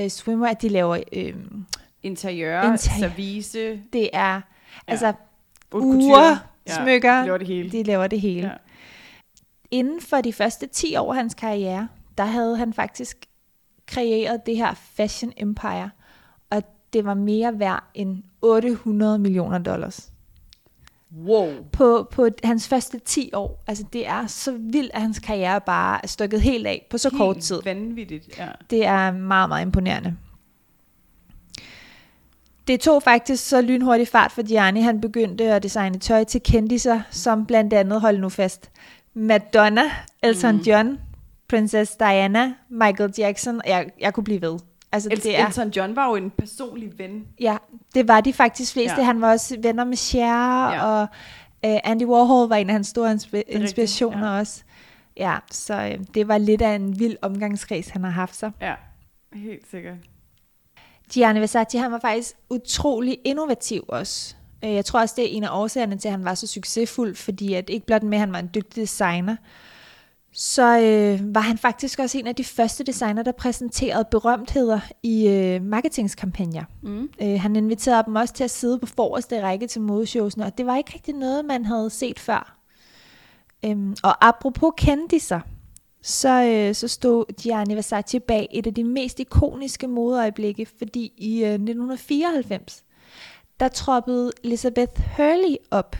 Speaker 2: øh, swimwear, de laver, øh,
Speaker 1: Interiør,
Speaker 2: Interiør.
Speaker 1: service,
Speaker 2: det er ja. altså uger, smykker,
Speaker 1: de laver det hele.
Speaker 2: de laver det hele.
Speaker 1: Ja.
Speaker 2: Ja. Inden for de første 10 år af hans karriere, der havde han faktisk kreeret det her fashion empire, og det var mere værd end 800 millioner dollars.
Speaker 1: Wow.
Speaker 2: på, på hans første 10 år. Altså det er så vildt, at hans karriere bare er stykket helt af på så kort tid.
Speaker 1: Helt vanvittigt, ja.
Speaker 2: Det er meget, meget imponerende. Det tog faktisk så lynhurtig fart for Gianni. Han begyndte at designe tøj til kendiser, som blandt andet, hold nu fast, Madonna, Elton Mm. John, Princess Diana, Michael Jackson. Jeg, jeg kunne blive ved. Altså,
Speaker 1: El-
Speaker 2: det er,
Speaker 1: Elton John var jo en personlig ven.
Speaker 2: Ja, det var de faktisk fleste.
Speaker 1: Ja.
Speaker 2: Han var også venner med Cher,
Speaker 1: Ja.
Speaker 2: og uh, Andy Warhol var en af hans store insp-
Speaker 1: rigtigt,
Speaker 2: inspirationer
Speaker 1: ja.
Speaker 2: også. Ja, så øh, det var lidt af en vild omgangskreds, han har haft sig.
Speaker 1: Ja, helt sikkert.
Speaker 2: Gianni Versace, han var faktisk utrolig innovativ også. Øh, Jeg tror også, det er en af årsagerne til, at han var så succesfuld, fordi at ikke blot med, at han var en dygtig designer, så øh, var han faktisk også en af de første designer, der præsenterede berømtheder i øh, marketingskampagner.
Speaker 1: Mm.
Speaker 2: Øh, han inviterede dem også til at sidde på forreste række til modeshowsene, og det var ikke rigtig noget, man havde set før. Øhm, og apropos kendiser, så, øh, så stod Gianni Versace bag et af de mest ikoniske modeøjeblikke, fordi i øh, 1994, der troppede Elizabeth Hurley op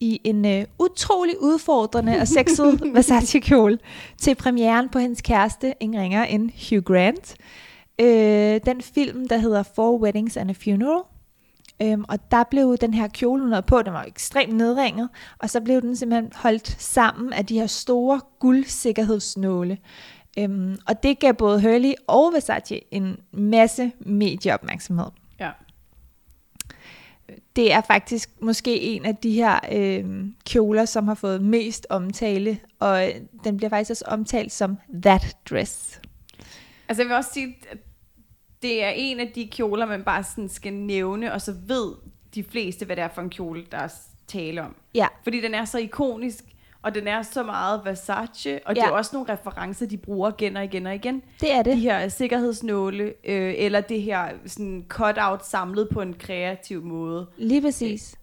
Speaker 2: i en øh, utrolig udfordrende og sexet Versace-kjole til premieren på hendes kæreste, ingen ringer end Hugh Grant. Øh, den film, der hedder Four Weddings and a Funeral. Øhm, og der blev den her kjole, hun havde på, den var ekstremt nedringet, og så blev den simpelthen holdt sammen af de her store guldsikkerhedsnåle. Øhm, og det gav både Hurley og Versace en masse medieopmærksomhed.
Speaker 1: Ja.
Speaker 2: Det er faktisk måske en af de her øh, kjoler, som har fået mest omtale, og den bliver faktisk også omtalt som that dress.
Speaker 1: Altså jeg vil også sige, at det er en af de kjoler, man bare sådan skal nævne, og så ved de fleste, hvad det er for en kjole, der er tale om.
Speaker 2: Ja,
Speaker 1: Fordi den er så ikonisk, og den er så meget Versace, og det
Speaker 2: Ja.
Speaker 1: er også nogle referencer, de bruger igen og igen og igen.
Speaker 2: det er
Speaker 1: De
Speaker 2: det.
Speaker 1: her sikkerhedsnåle, øh, eller det her sådan cut-out samlet på en kreativ måde.
Speaker 2: Lige præcis.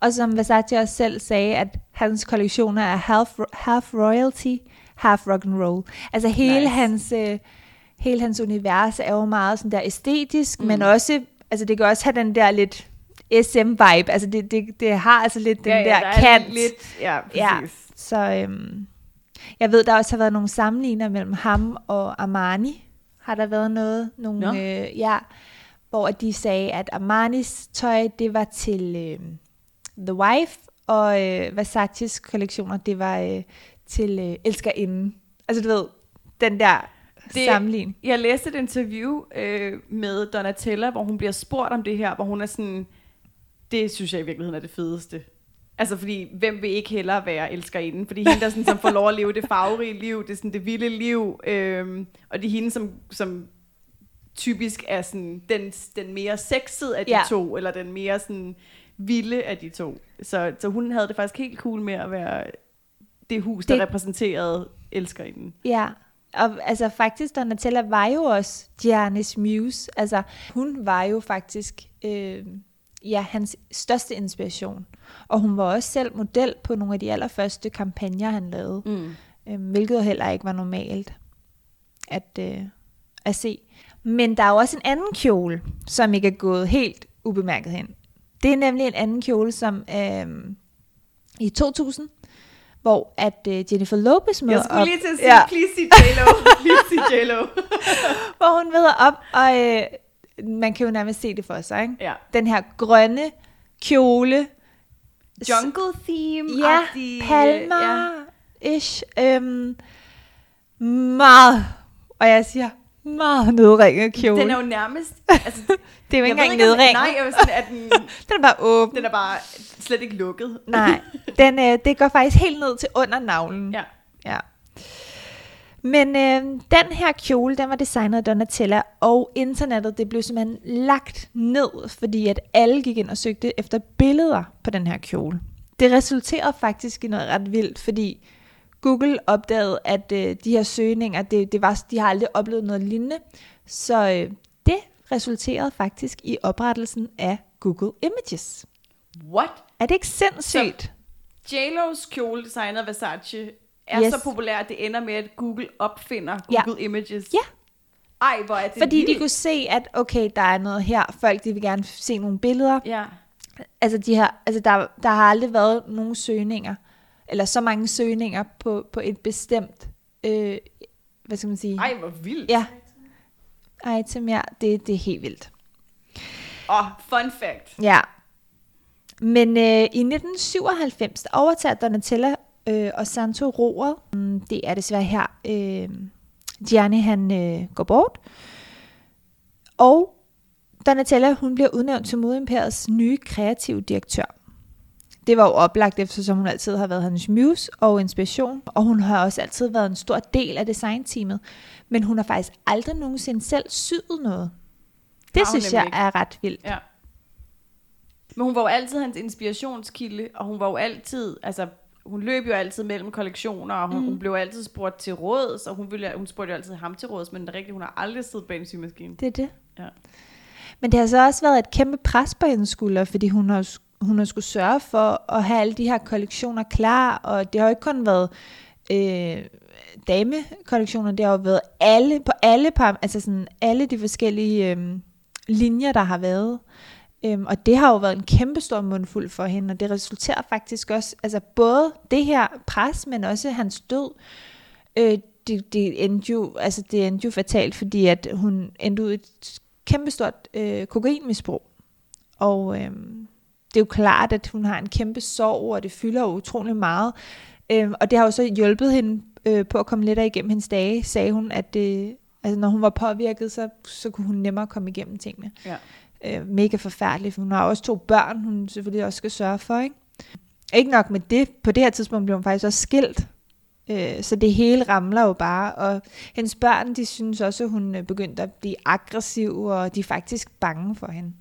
Speaker 2: Og som Versace også selv sagde, at hans kollektioner er half, half royalty, half rock and roll. Altså hele
Speaker 1: Nice.
Speaker 2: hans øh, hele hans univers er jo meget sådan der æstetisk,
Speaker 1: Mm.
Speaker 2: men også altså det kan også have den der lidt SM vibe. Altså det, det, det har altså lidt den
Speaker 1: Ja,
Speaker 2: der,
Speaker 1: ja,
Speaker 2: der
Speaker 1: er
Speaker 2: kant.
Speaker 1: Lidt, ja, præcis.
Speaker 2: Ja. Så øhm, jeg ved, der også har været nogle sammenligner mellem ham og Armani. Har der været noget? Nogle,
Speaker 1: Nå.
Speaker 2: øh, ja, hvor de sagde, at Armanis tøj, det var til øh, The Wife, og øh, Versace's kollektioner, det var øh, til øh, Elskerinden. Altså du ved, den der
Speaker 1: Det-
Speaker 2: sammenligning.
Speaker 1: Jeg læste et interview øh, med Donatella, hvor hun bliver spurgt om det her, hvor hun er sådan, det synes jeg i virkeligheden er det fedeste. Altså fordi, hvem vil ikke hellere være elskerinde? Fordi hende, der sådan, som får lov at leve det farverige liv, det sådan det vilde liv, øh, og det er hende, som, som typisk er sådan den, den mere sexede af de
Speaker 2: Ja.
Speaker 1: to, eller den mere sådan vilde af de to. Så, så hun havde det faktisk helt cool med at være det hus, der
Speaker 2: Det-
Speaker 1: repræsenterede elskerinden.
Speaker 2: Ja, og altså faktisk, Donatella var jo også Giannis muse. Altså hun var jo faktisk øh, ja, hans største inspiration. Og hun var også selv model på nogle af de allerførste kampagner, han lavede.
Speaker 1: Mm.
Speaker 2: Øh, hvilket heller ikke var normalt at, øh, at se. Men der er jo også en anden kjole, som ikke er gået helt ubemærket hen. Det er nemlig en anden kjole, som øh, i 2000, hvor at øh, Jennifer Lopez møder
Speaker 1: Jeg skulle
Speaker 2: op.
Speaker 1: lige til at sige,
Speaker 2: Ja.
Speaker 1: please sig J-Lo, please sig J-Lo.
Speaker 2: hvor hun møder op, og øh, man kan jo nærmest se det for sig, ikke?
Speaker 1: ja.
Speaker 2: Den her grønne kjole,
Speaker 1: Jungle theme
Speaker 2: ja,
Speaker 1: Ja.
Speaker 2: palmer-ish, øhm, meget, og jeg siger meget nedringet kjole.
Speaker 1: Den er jo nærmest... Altså,
Speaker 2: det er jo ikke engang nedringet.
Speaker 1: Nej, jeg sådan, at den,
Speaker 2: Den er bare åben.
Speaker 1: den er bare slet ikke lukket.
Speaker 2: Nej, den, øh, det går faktisk helt ned til under navlen.
Speaker 1: Ja.
Speaker 2: ja. Men øh, den her kjole, den var designet af Donatella, og internettet, det blev simpelthen lagt ned, fordi at alle gik ind og søgte efter billeder på den her kjole. Det resulterede faktisk i noget ret vildt, fordi Google opdagede, at øh, de her søgninger, det, det var, de har aldrig oplevet noget lignende. Så øh, det resulterede faktisk i oprettelsen af Google Images.
Speaker 1: What?
Speaker 2: Er det ikke sindssygt?
Speaker 1: J-Lo's kjole designet af Versace er
Speaker 2: Yes.
Speaker 1: så populær, at det ender med, at Google opfinder
Speaker 2: Ja.
Speaker 1: Google Images.
Speaker 2: Ja.
Speaker 1: Ej, hvor er det
Speaker 2: Fordi de
Speaker 1: vildt.
Speaker 2: kunne se, at okay, der er noget her. Folk de vil gerne se nogle billeder.
Speaker 1: Ja.
Speaker 2: Altså, de her, altså der, der har aldrig været nogen søgninger, eller så mange søgninger på, på et bestemt, øh, hvad skal man sige?
Speaker 1: Ej, hvor vildt.
Speaker 2: Ja. Item, ja, det, det er helt vildt.
Speaker 1: Og oh, fun fact.
Speaker 2: Ja. Men øh, i 1997 der overtager Donatella øh, og Santo roret. Mm, Det er desværre her, øh, Gianni han øh, går bort. Og Donatella hun bliver udnævnt til modeimperiets nye kreative direktør. Det var jo oplagt, eftersom hun altid har været hans muse og inspiration, og hun har også altid været en stor del af designteamet, men hun har faktisk aldrig nogensinde selv syet noget. Det
Speaker 1: Har
Speaker 2: synes jeg
Speaker 1: ikke.
Speaker 2: er ret vildt.
Speaker 1: Ja. Men hun var jo altid hans inspirationskilde, og hun var jo altid, altså hun løb jo altid mellem kollektioner, og hun, mm. hun blev altid spurgt til råds, og hun, ville, hun spurgte jo altid ham til råds, men det er rigtigt, hun har aldrig siddet bag en symaskine.
Speaker 2: Det er det.
Speaker 1: Ja.
Speaker 2: Men det har så også været et kæmpe pres på hendes skuldre, fordi hun har, hun har skulle sørge for at have alle de her kollektioner klar, og det har jo ikke kun været øh, damekollektioner, det har jo været alle, på alle, par, altså sådan alle de forskellige øh, linjer, der har været. Øhm, og det har jo været en kæmpe stor mundfuld for hende, og det resulterer faktisk også, altså både det her pres, men også hans død, øh, det, det, endte jo, altså det endte jo fatalt, fordi at hun endte ud i et kæmpestort øh, kokainmisbrug. Og øh, det er jo klart, at hun har en kæmpe sorg, og det fylder jo utrolig meget. Øh, og det har jo så hjulpet hende øh, på at komme lettere igennem hendes dage, sagde hun, at det, altså, når hun var påvirket, så, så kunne hun nemmere komme igennem tingene.
Speaker 1: Ja.
Speaker 2: Øh, mega forfærdeligt, for hun har også to børn, hun selvfølgelig også skal sørge for. Ikke, ikke nok med det, på det her tidspunkt blev hun faktisk også skilt. Øh, så det hele ramler jo bare, og hendes børn, de synes også, at hun øh, begyndte at blive aggressiv, og de er faktisk bange for hende.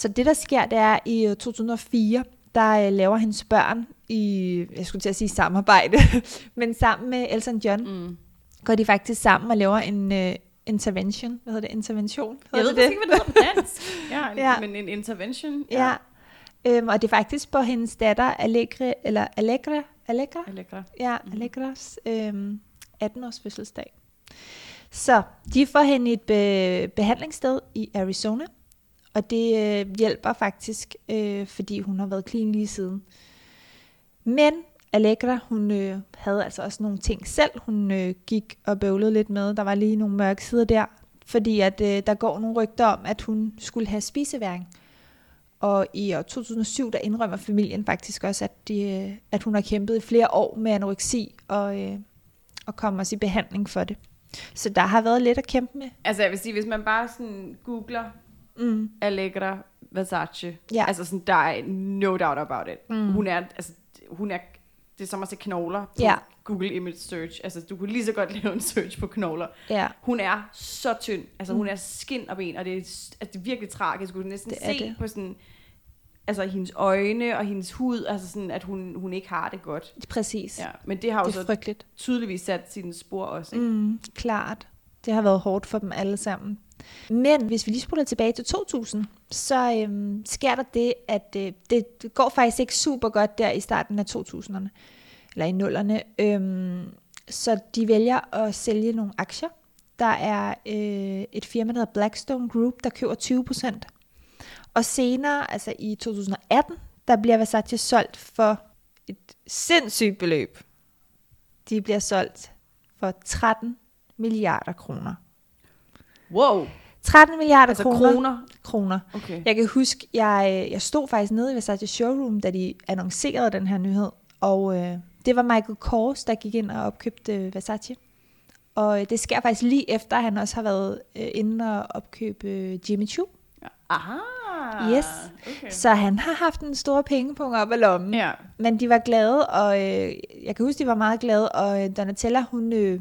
Speaker 2: Så det, der sker, det er i øh, 2004, der øh, laver hendes børn i, jeg skulle til at sige samarbejde, men sammen med Elton John,
Speaker 1: Mm.
Speaker 2: går de faktisk sammen og laver en uh, intervention. Hvad hedder det? Intervention?
Speaker 1: Jeg
Speaker 2: Hedder
Speaker 1: ved
Speaker 2: det
Speaker 1: ikke, hvad det hedder på dansk. Ja, en,
Speaker 2: Ja.
Speaker 1: men en intervention.
Speaker 2: Ja. Øhm, og det er faktisk på hendes datter Allegre, eller Allegra, Allegra?
Speaker 1: Allegra.
Speaker 2: Ja, Allegras øhm, 18-års fødselsdag. Så de får hende i et be- behandlingssted i Arizona, og det øh, hjælper faktisk, øh, fordi hun har været clean lige siden. Men Allegra, hun øh, havde altså også nogle ting selv, hun øh, gik og bøvlede lidt med. Der var lige nogle mørke sider der, fordi at øh, der går nogle rygter om, at hun skulle have spiseværing. Og i år 2007, der indrømmer familien faktisk også, at, de, øh, at hun har kæmpet i flere år med anoreksi og, øh, og kommer også i behandling for det. Så der har været lidt at kæmpe med.
Speaker 1: Altså jeg vil sige, hvis man bare sådan googler
Speaker 2: Mm.
Speaker 1: Allegra Versace,
Speaker 2: Ja.
Speaker 1: altså sådan, der er no doubt about it.
Speaker 2: Mm.
Speaker 1: Hun er, altså, hun er, det er som at se knogler på
Speaker 2: Ja.
Speaker 1: Google Image Search. Altså, du kunne lige så godt lave en search på knogler.
Speaker 2: Ja,
Speaker 1: Hun er så tynd. Altså, hun er skin og ben, og det er, altså, det er virkelig tragisk. Du kunne næsten
Speaker 2: Det
Speaker 1: se
Speaker 2: det.
Speaker 1: på sådan, altså hendes øjne og hendes hud, altså sådan, at hun, hun ikke har det godt.
Speaker 2: præcis.
Speaker 1: Ja, men det har jo
Speaker 2: det
Speaker 1: så
Speaker 2: frygteligt.
Speaker 1: tydeligvis sat sine spor også. Ikke?
Speaker 2: Mm, klart. Det har været hårdt for dem alle sammen. Men hvis vi lige spoler tilbage til 2000, så øhm, sker der det, at øh, det, det går faktisk ikke super godt der i starten af 2000'erne, eller i nullerne. Øhm, så de vælger at sælge nogle aktier. Der er øh, et firma, der hedder Blackstone Group, der køber 20 procent. Og senere, altså i 2018, der bliver Versace solgt for et sindssygt beløb. De bliver solgt for 13 milliarder kroner.
Speaker 1: Wow!
Speaker 2: 13 milliarder
Speaker 1: Altså
Speaker 2: kroner.
Speaker 1: kroner.
Speaker 2: kroner.
Speaker 1: Okay.
Speaker 2: Jeg kan huske, jeg, jeg stod faktisk nede i Versace Showroom, da de annoncerede den her nyhed. Og øh, det var Michael Kors, der gik ind og opkøbte Versace. Og øh, det sker faktisk lige efter, at han også har været øh, inde og opkøbe øh, Jimmy Choo.
Speaker 1: Aha.
Speaker 2: Yes.
Speaker 1: Okay.
Speaker 2: Så han har haft en stor pengepunkt op ad lommen.
Speaker 1: Ja.
Speaker 2: Men de var glade, og øh, jeg kan huske, de var meget glade, og øh, Donatella, hun, øh,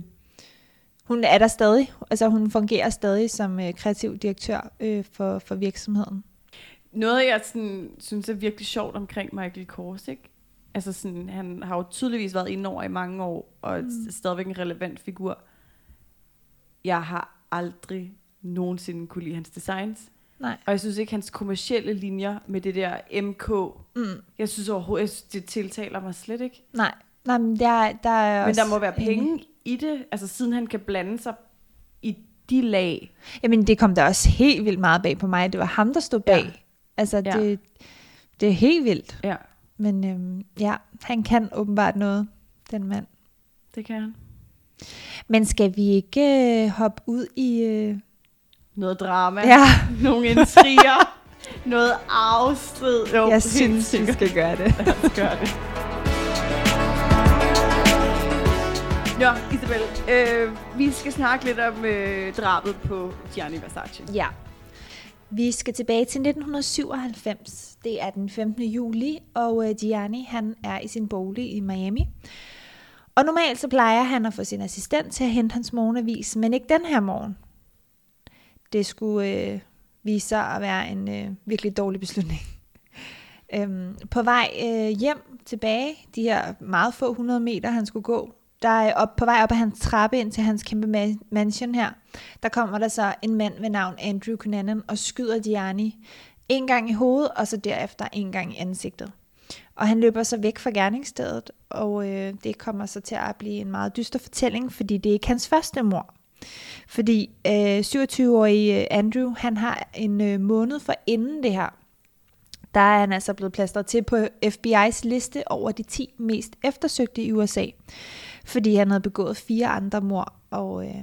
Speaker 2: hun er der stadig. Altså hun fungerer stadig som øh, kreativ direktør øh, for, for virksomheden.
Speaker 1: Noget, jeg sådan, synes er virkelig sjovt omkring Michael Kors, ikke? Altså sådan, han har jo tydeligvis været inde over i mange år, og mm. stadigvæk en relevant figur. Jeg har aldrig nogensinde kunne lide hans designs.
Speaker 2: Nej.
Speaker 1: Og jeg synes ikke, hans kommercielle linjer med det der MK,
Speaker 2: Mm.
Speaker 1: jeg synes overhovedet, jeg synes, det tiltaler mig slet ikke.
Speaker 2: Nej, Nej men der, der er
Speaker 1: Men
Speaker 2: også
Speaker 1: der må være penge i det, altså siden han kan blande sig i de lag.
Speaker 2: Jamen, det kom da også helt vildt meget bag på mig. Det var ham, der stod bag.
Speaker 1: Ja.
Speaker 2: Altså,
Speaker 1: Ja.
Speaker 2: det, det er helt vildt.
Speaker 1: Ja,
Speaker 2: Men øhm, ja, han kan åbenbart noget, den mand.
Speaker 1: det kan han.
Speaker 2: Men skal vi ikke øh, hoppe ud i... Øh,
Speaker 1: Noget drama,
Speaker 2: ja,
Speaker 1: nogle intriger, noget afstrid. Jo,
Speaker 2: jeg synes, vi skal gøre det.
Speaker 1: Lad os gøre det. Nå, Isabel, øh, vi skal snakke lidt om øh, drabet på Gianni Versace.
Speaker 2: Ja. Vi skal tilbage til 1997. Det er den 15. juli, og øh, Gianni han er i sin bolig i Miami. Og normalt så plejer han at få sin assistent til at hente hans morgenavis, men ikke den her morgen. Det skulle øh, vise sig at være en øh, virkelig dårlig beslutning. øhm, på vej øh, hjem tilbage, de her meget få 100 meter, han skulle gå, der er op, på vej op ad hans trappe ind til hans kæmpe mansion her, der kommer der så en mand ved navn Andrew Cunanan og skyder Gianni en gang i hovedet, og så derefter en gang i ansigtet. Og han løber så væk fra gerningsstedet, og øh, det kommer så til at blive en meget dyster fortælling, fordi det er ikke hans første mor. Fordi øh, 27-årige øh, Andrew, han har en øh, måned for inden det her, der er han altså blevet plastret til på FBI's liste over de 10 mest eftersøgte i USA. Fordi han havde begået fire andre mor, og øh,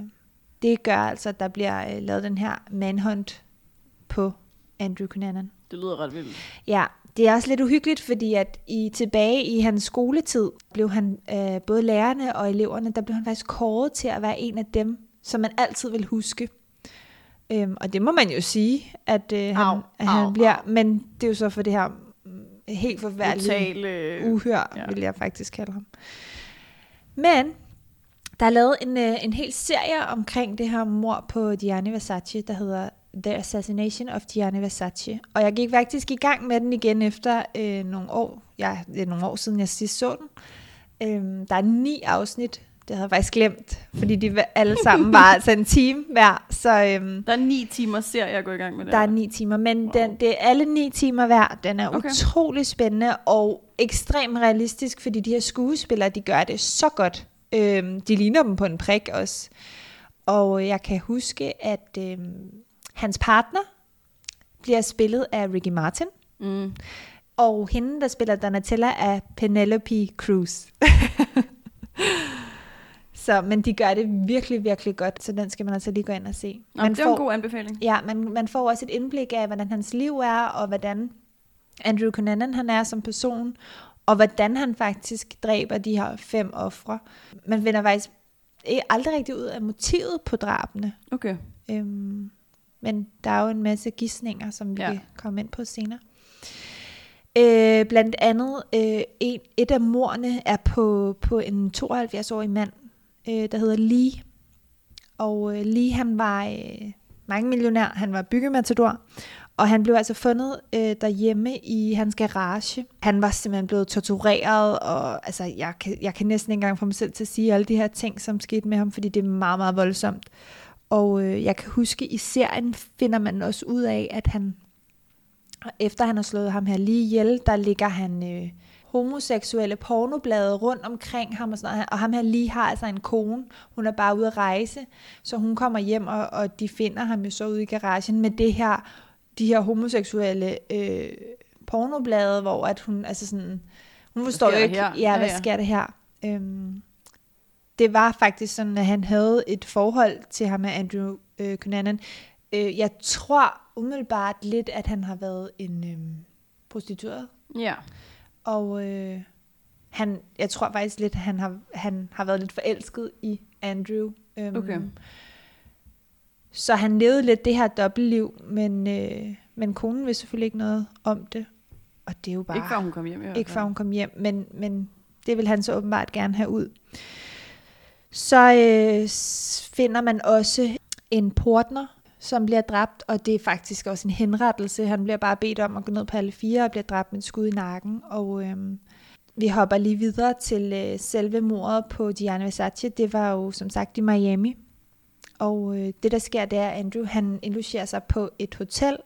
Speaker 2: det gør altså, at der bliver øh, lavet den her manhunt på Andrew Cunanan.
Speaker 1: Det lyder ret vildt.
Speaker 2: Ja, det er også lidt uhyggeligt, fordi at i tilbage i hans skoletid blev han, øh, både lærerne og eleverne, der blev han faktisk kåret til at være en af dem, som man altid vil huske. Øhm, og det må man jo sige, at øh, han,
Speaker 1: Au,
Speaker 2: at han
Speaker 1: au,
Speaker 2: bliver,
Speaker 1: au.
Speaker 2: men det er jo så for det her mm, helt forfærdelige
Speaker 1: øh,
Speaker 2: uhør,
Speaker 1: ja.
Speaker 2: vil jeg faktisk kalde ham. Men der er lavet en, øh, en hel serie omkring det her mor på Gianni Versace, der hedder The Assassination of Gianni Versace. Og jeg gik faktisk i gang med den igen efter øh, nogle år. Ja, det er nogle år siden, jeg sidst så den. Øhm, der er ni afsnit. Det havde jeg faktisk glemt, fordi de alle sammen var altså en time hver. Så øhm,
Speaker 1: Der er ni timer serie, jeg går i gang med det.
Speaker 2: der er ni timer, men
Speaker 1: Wow.
Speaker 2: den, det er alle ni timer hver. Den er
Speaker 1: okay.
Speaker 2: utrolig spændende og ekstremt realistisk, fordi de her skuespillere, de gør det så godt. Øhm, de ligner dem på en prik også. Og jeg kan huske, at øhm, hans partner bliver spillet af Ricky Martin,
Speaker 1: Mm.
Speaker 2: og hende, der spiller Donatella, er Penelope Cruz. så, men de gør det virkelig, virkelig godt, så den skal man altså lige gå ind og se.
Speaker 1: Nå, det er en god anbefaling.
Speaker 2: Ja, man, man får også et indblik af, hvordan hans liv er, og hvordan Andrew Cunanan han er som person, og hvordan han faktisk dræber de her fem ofre. Man finder faktisk ikke- aldrig rigtig ud af motivet på drabene.
Speaker 1: Okay.
Speaker 2: Øhm, men der er jo en masse gissninger, som vi
Speaker 1: Ja.
Speaker 2: kan komme ind på senere. Øh, blandt andet, øh, en, et af mordene er på, på en 72-årig mand, øh, der hedder Lee. Og øh, Lee, han var øh, mange millionær, han var byggematador, og han blev altså fundet øh, derhjemme i hans garage. Han var simpelthen blevet tortureret, og altså, jeg, kan, jeg kan næsten ikke engang få mig selv til at sige alle de her ting, som skete med ham, fordi det er meget, meget voldsomt. Og øh, jeg kan huske, i serien finder man også ud af, at han, efter han har slået ham her lige ihjel, der ligger han øh, homoseksuelle pornoblade rundt omkring ham og sådan noget. Og ham her lige har altså en kone, hun er bare ude at rejse, så hun kommer hjem, og, og de finder ham jo så ude i garagen med det her, de her homoseksuelle øh, pornoblade, hvor at hun, altså sådan, hun forstår jo ikke,
Speaker 1: her?
Speaker 2: ja,
Speaker 1: Ja,
Speaker 2: hvad
Speaker 1: ja.
Speaker 2: sker der her? Øhm, det var faktisk sådan, at han havde et forhold til ham med Andrew øh, Cunanan. Øh, jeg tror umiddelbart lidt, at han har været en øh, prostitueret.
Speaker 1: Ja.
Speaker 2: Og øh, han, jeg tror faktisk lidt, at han har, han har været lidt forelsket i Andrew. Øhm,
Speaker 1: Okay.
Speaker 2: Så han levede lidt det her dobbeltliv, men, øh, men konen vidste selvfølgelig ikke noget om det. Og det er jo bare...
Speaker 1: Ikke før hun kom hjem
Speaker 2: Ikke før hun kom hjem, men, men det vil han så åbenbart gerne have ud. Så øh, finder man også en portner, som bliver dræbt, og det er faktisk også en henrettelse. Han bliver bare bedt om at gå ned på alle fire og bliver dræbt med et skud i nakken. Og øhm, vi hopper lige videre til øh, selve mordet på Gianni Versace. Det var jo som sagt i Miami. Og øh, det der sker, det er, at Andrew han indlogerer sig på et hotel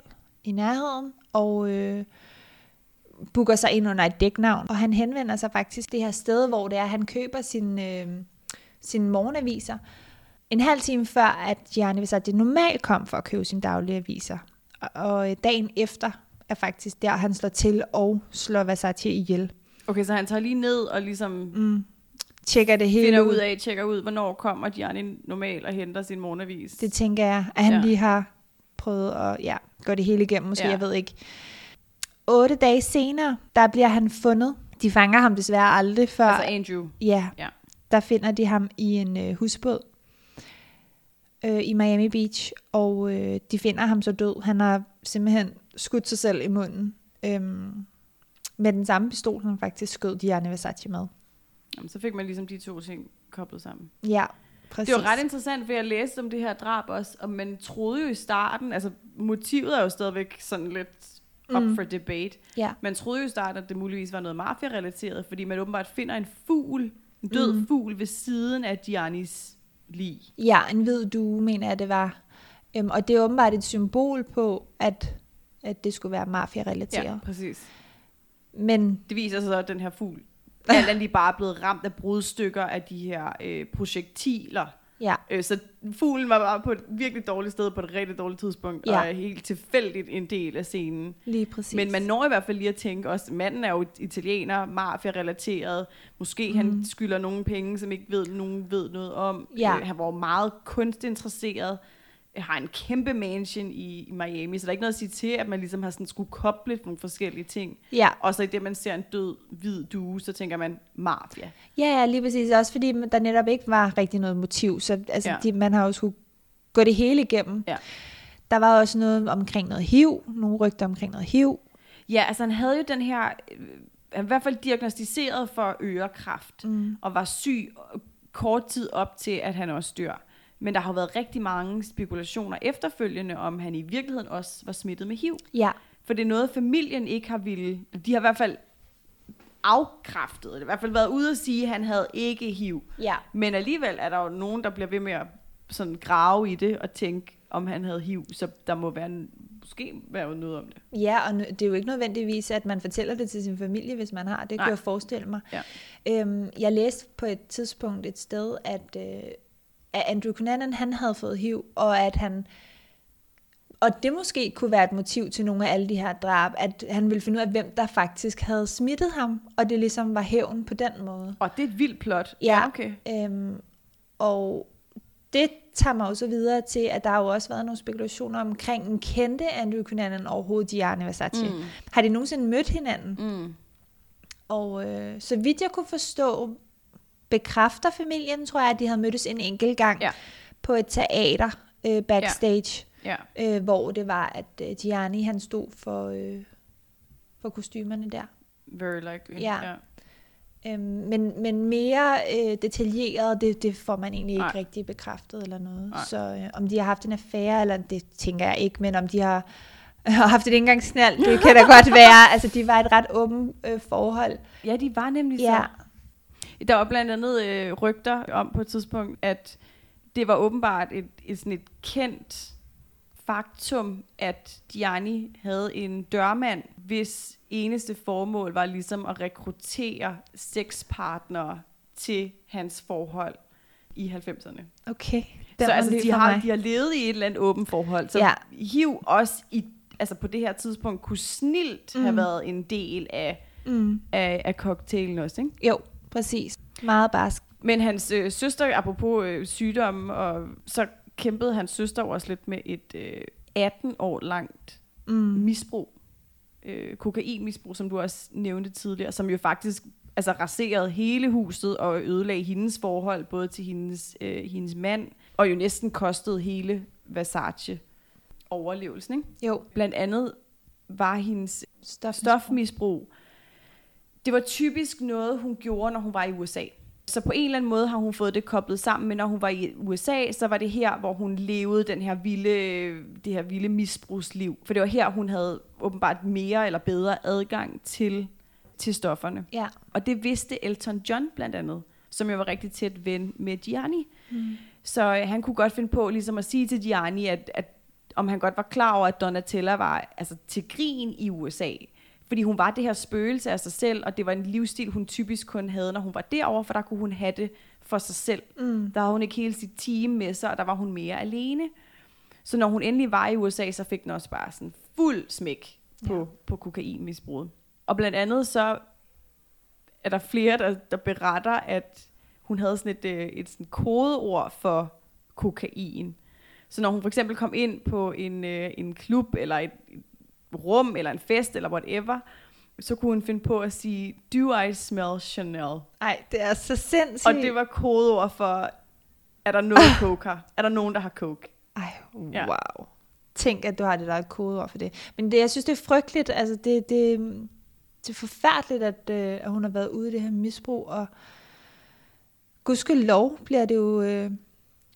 Speaker 2: i nærheden, og øh, booker sig ind under et dæknavn. Og han henvender sig faktisk det her sted, hvor det er, han køber sin, øh, sine morgenaviser. En halv time før, at Gianni Versace normalt kom for at købe sine daglige aviser. Og, og dagen efter er faktisk der, han slår til og slår Versace ihjel.
Speaker 1: Okay, så han tager lige ned og ligesom
Speaker 2: Mm. Tjekker det hele
Speaker 1: finder
Speaker 2: ud.
Speaker 1: af, tjekker ud, hvornår kommer Gianni normalt og henter sin morgenavis.
Speaker 2: Det tænker jeg, at han
Speaker 1: Ja.
Speaker 2: lige har prøvet at ja, gå det hele igennem, måske,
Speaker 1: ja.
Speaker 2: jeg ved ikke. Otte dage senere, der bliver han fundet. De fanger ham desværre aldrig før.
Speaker 1: altså Andrew.
Speaker 2: ja,
Speaker 1: Ja.
Speaker 2: der finder de ham i en øh, husbåd øh, i Miami Beach, og øh, de finder ham så død. Han har simpelthen skudt sig selv i munden. Øhm, med den samme pistol, han faktisk skød Gianni Versace med.
Speaker 1: Jamen, så fik man ligesom de to ting koblet sammen.
Speaker 2: Ja, præcis.
Speaker 1: Det var ret interessant, for jeg læste om det her drab også, og man troede jo i starten, altså motivet er jo stadigvæk sådan lidt up
Speaker 2: Mm.
Speaker 1: for debate.
Speaker 2: Ja.
Speaker 1: Man troede jo i starten, at det muligvis var noget mafia-relateret, fordi man åbenbart finder en fugl, en død. Mm. fugl ved siden af Giannis lig.
Speaker 2: Ja, en hvid due, mener jeg, det var. Øhm, og det er åbenbart et symbol på, at, at det skulle være mafia-relateret.
Speaker 1: Ja,
Speaker 2: Ja.
Speaker 1: præcis.
Speaker 2: Men
Speaker 1: Det viser sig så, at den her fugl alt andet lige bare er blevet ramt af brudstykker af de her øh, projektiler.
Speaker 2: Ja,
Speaker 1: Øh, så fuglen var bare på et virkelig dårligt sted på et rigtig dårligt tidspunkt,
Speaker 2: Ja.
Speaker 1: og er helt tilfældigt en del af scenen.
Speaker 2: lige præcis.
Speaker 1: Men man når i hvert fald lige at tænke også, manden er jo italiener, mafia-relateret. Måske mm. han
Speaker 2: Mhm.
Speaker 1: skylder nogle penge, som ikke ved, nogen ved noget om.
Speaker 2: Ja.
Speaker 1: Øh, han var jo meget kunstinteresseret. Har en kæmpe mansion i, i Miami, så der er ikke noget at sige til, at man ligesom har sådan skulle koble nogle forskellige ting.
Speaker 2: Ja.
Speaker 1: Og så i det, man ser en død, hvid due, så tænker man mafia.
Speaker 2: ja, ja, lige præcis. Også fordi der netop ikke var rigtig noget motiv. Så altså,
Speaker 1: Ja.
Speaker 2: de, man har jo skulle gå det hele igennem.
Speaker 1: Ja.
Speaker 2: Der var også noget omkring noget HIV. Nogle rygter omkring noget HIV.
Speaker 1: Ja, altså han havde jo den her, øh, han i hvert fald diagnostiseret for ørekræft,
Speaker 2: Mm.
Speaker 1: og var syg kort tid op til, at han også dør. Men der har jo været rigtig mange spekulationer efterfølgende, om han i virkeligheden også var smittet med HIV.
Speaker 2: Ja,
Speaker 1: For det er noget, familien ikke har ville. De har i hvert fald afkræftet, eller i hvert fald været ude at sige, at han havde ikke HIV.
Speaker 2: ja.
Speaker 1: Men alligevel er der jo nogen, der bliver ved med at sådan grave i det og tænke, om han havde HIV. Så der må være, måske være noget om det.
Speaker 2: Ja, og det er jo ikke nødvendigvis, at man fortæller det til sin familie, hvis man har. Det
Speaker 1: Nej.
Speaker 2: kan jeg forestille mig.
Speaker 1: Ja.
Speaker 2: Øhm, jeg læste på et tidspunkt et sted, at, øh, at Andrew Cunanan, han havde fået HIV, og at han... Og det måske kunne være et motiv til nogle af alle de her drab, at han ville finde ud af, hvem der faktisk havde smittet ham, og det ligesom var hævn på den måde.
Speaker 1: Og det er et vildt plot.
Speaker 2: Ja.
Speaker 1: okay.
Speaker 2: Øhm, og det tager mig jo så videre til, at der har jo også været nogle spekulationer omkring, en kendte Andrew Cunanan overhovedet Gianni Versace. Mm. Har de nogensinde mødt hinanden?
Speaker 1: Mm.
Speaker 2: Og øh, så vidt jeg kunne forstå, bekræfter familien, tror jeg, at de havde mødtes en enkelt gang
Speaker 1: Ja.
Speaker 2: på et teater øh, backstage,
Speaker 1: Ja.
Speaker 2: ja. øh, hvor det var, at øh, Gianni han stod for, øh, for kostymerne der.
Speaker 1: Very likely.
Speaker 2: Ja.
Speaker 1: ja.
Speaker 2: Øhm, men, men mere øh, detaljeret, det, det får man egentlig ikke
Speaker 1: Nej.
Speaker 2: rigtig bekræftet eller noget.
Speaker 1: Nej.
Speaker 2: Så øh, om de har haft en affære, eller det tænker jeg ikke, men om de har, har haft et indgangsknald, det kan da godt være. Altså, de var et ret åbent øh, forhold.
Speaker 1: ja, de var nemlig
Speaker 2: Ja,
Speaker 1: så. Der var blandt andet øh, rygter om på et tidspunkt, at det var åbenbart et, et, sådan et kendt faktum, at Gianni havde en dørmand, hvis eneste formål var ligesom at rekruttere sexpartnere til hans forhold i 90'erne.
Speaker 2: okay.
Speaker 1: så
Speaker 2: var
Speaker 1: altså, de har,
Speaker 2: mig.
Speaker 1: de har levet i et eller andet åbent forhold. Så
Speaker 2: Ja.
Speaker 1: HIV også i, altså på det her tidspunkt kunne snilt mm. have været en del af,
Speaker 2: Mm.
Speaker 1: af, af cocktailen også, ikke?
Speaker 2: Jo, præcis. Meget barsk.
Speaker 1: Men hans øh, søster, apropos øh, sygdom, og så kæmpede hans søster også lidt med et øh, 18 år langt
Speaker 2: Mm.
Speaker 1: misbrug. Øh, kokainmisbrug, som du også nævnte tidligere, som jo faktisk altså, raserede hele huset og ødelagde hendes forhold, både til hendes, øh, hendes mand, og jo næsten kostede hele Versace overlevelsen. Ikke?
Speaker 2: Jo,
Speaker 1: Blandt andet var hendes
Speaker 2: stof.
Speaker 1: stofmisbrug. Det var typisk noget, hun gjorde, når hun var i USA. Så på en eller anden måde har hun fået det koblet sammen med, når hun var i USA, så var det her, hvor hun levede den her vilde, det her vilde misbrugsliv. For det var her, hun havde åbenbart mere eller bedre adgang til, til stofferne.
Speaker 2: Ja.
Speaker 1: Og det vidste Elton John blandt andet, som jo var rigtig tæt ven med Gianni. Mm. Så øh, han kunne godt finde på ligesom at sige til Gianni, at, at om han godt var klar over, at Donatella var altså, til grin i USA. Fordi hun var det her spøgelse af sig selv, og det var en livsstil, hun typisk kun havde, når hun var derovre, for der kunne hun have det for sig selv.
Speaker 2: Mm.
Speaker 1: Der havde hun ikke hele sit team med sig, og der var hun mere alene. Så når hun endelig var i USA, så fik den også bare sådan fuld smæk på, ja. på kokainmisbruget. Og blandt andet så er der flere, der, der beretter, at hun havde sådan et, øh, et sådan kodeord for kokain. Så når hun for eksempel kom ind på en, øh, en klub, eller et, et rum, eller en fest, eller whatever, så kunne hun finde på at sige, do I smell Chanel?
Speaker 2: Ej, det er så sindssygt.
Speaker 1: Og det var kodeord for, er der noget coke her? Er der nogen, der har coke?
Speaker 2: Ej,
Speaker 1: Ja.
Speaker 2: wow. Tænk, at du har det der kodeord for det. Men det, jeg synes, det er frygteligt. Altså, det, det, det er forfærdeligt, at, øh, at hun har været ude i det her misbrug, og gudskelov bliver det jo øh,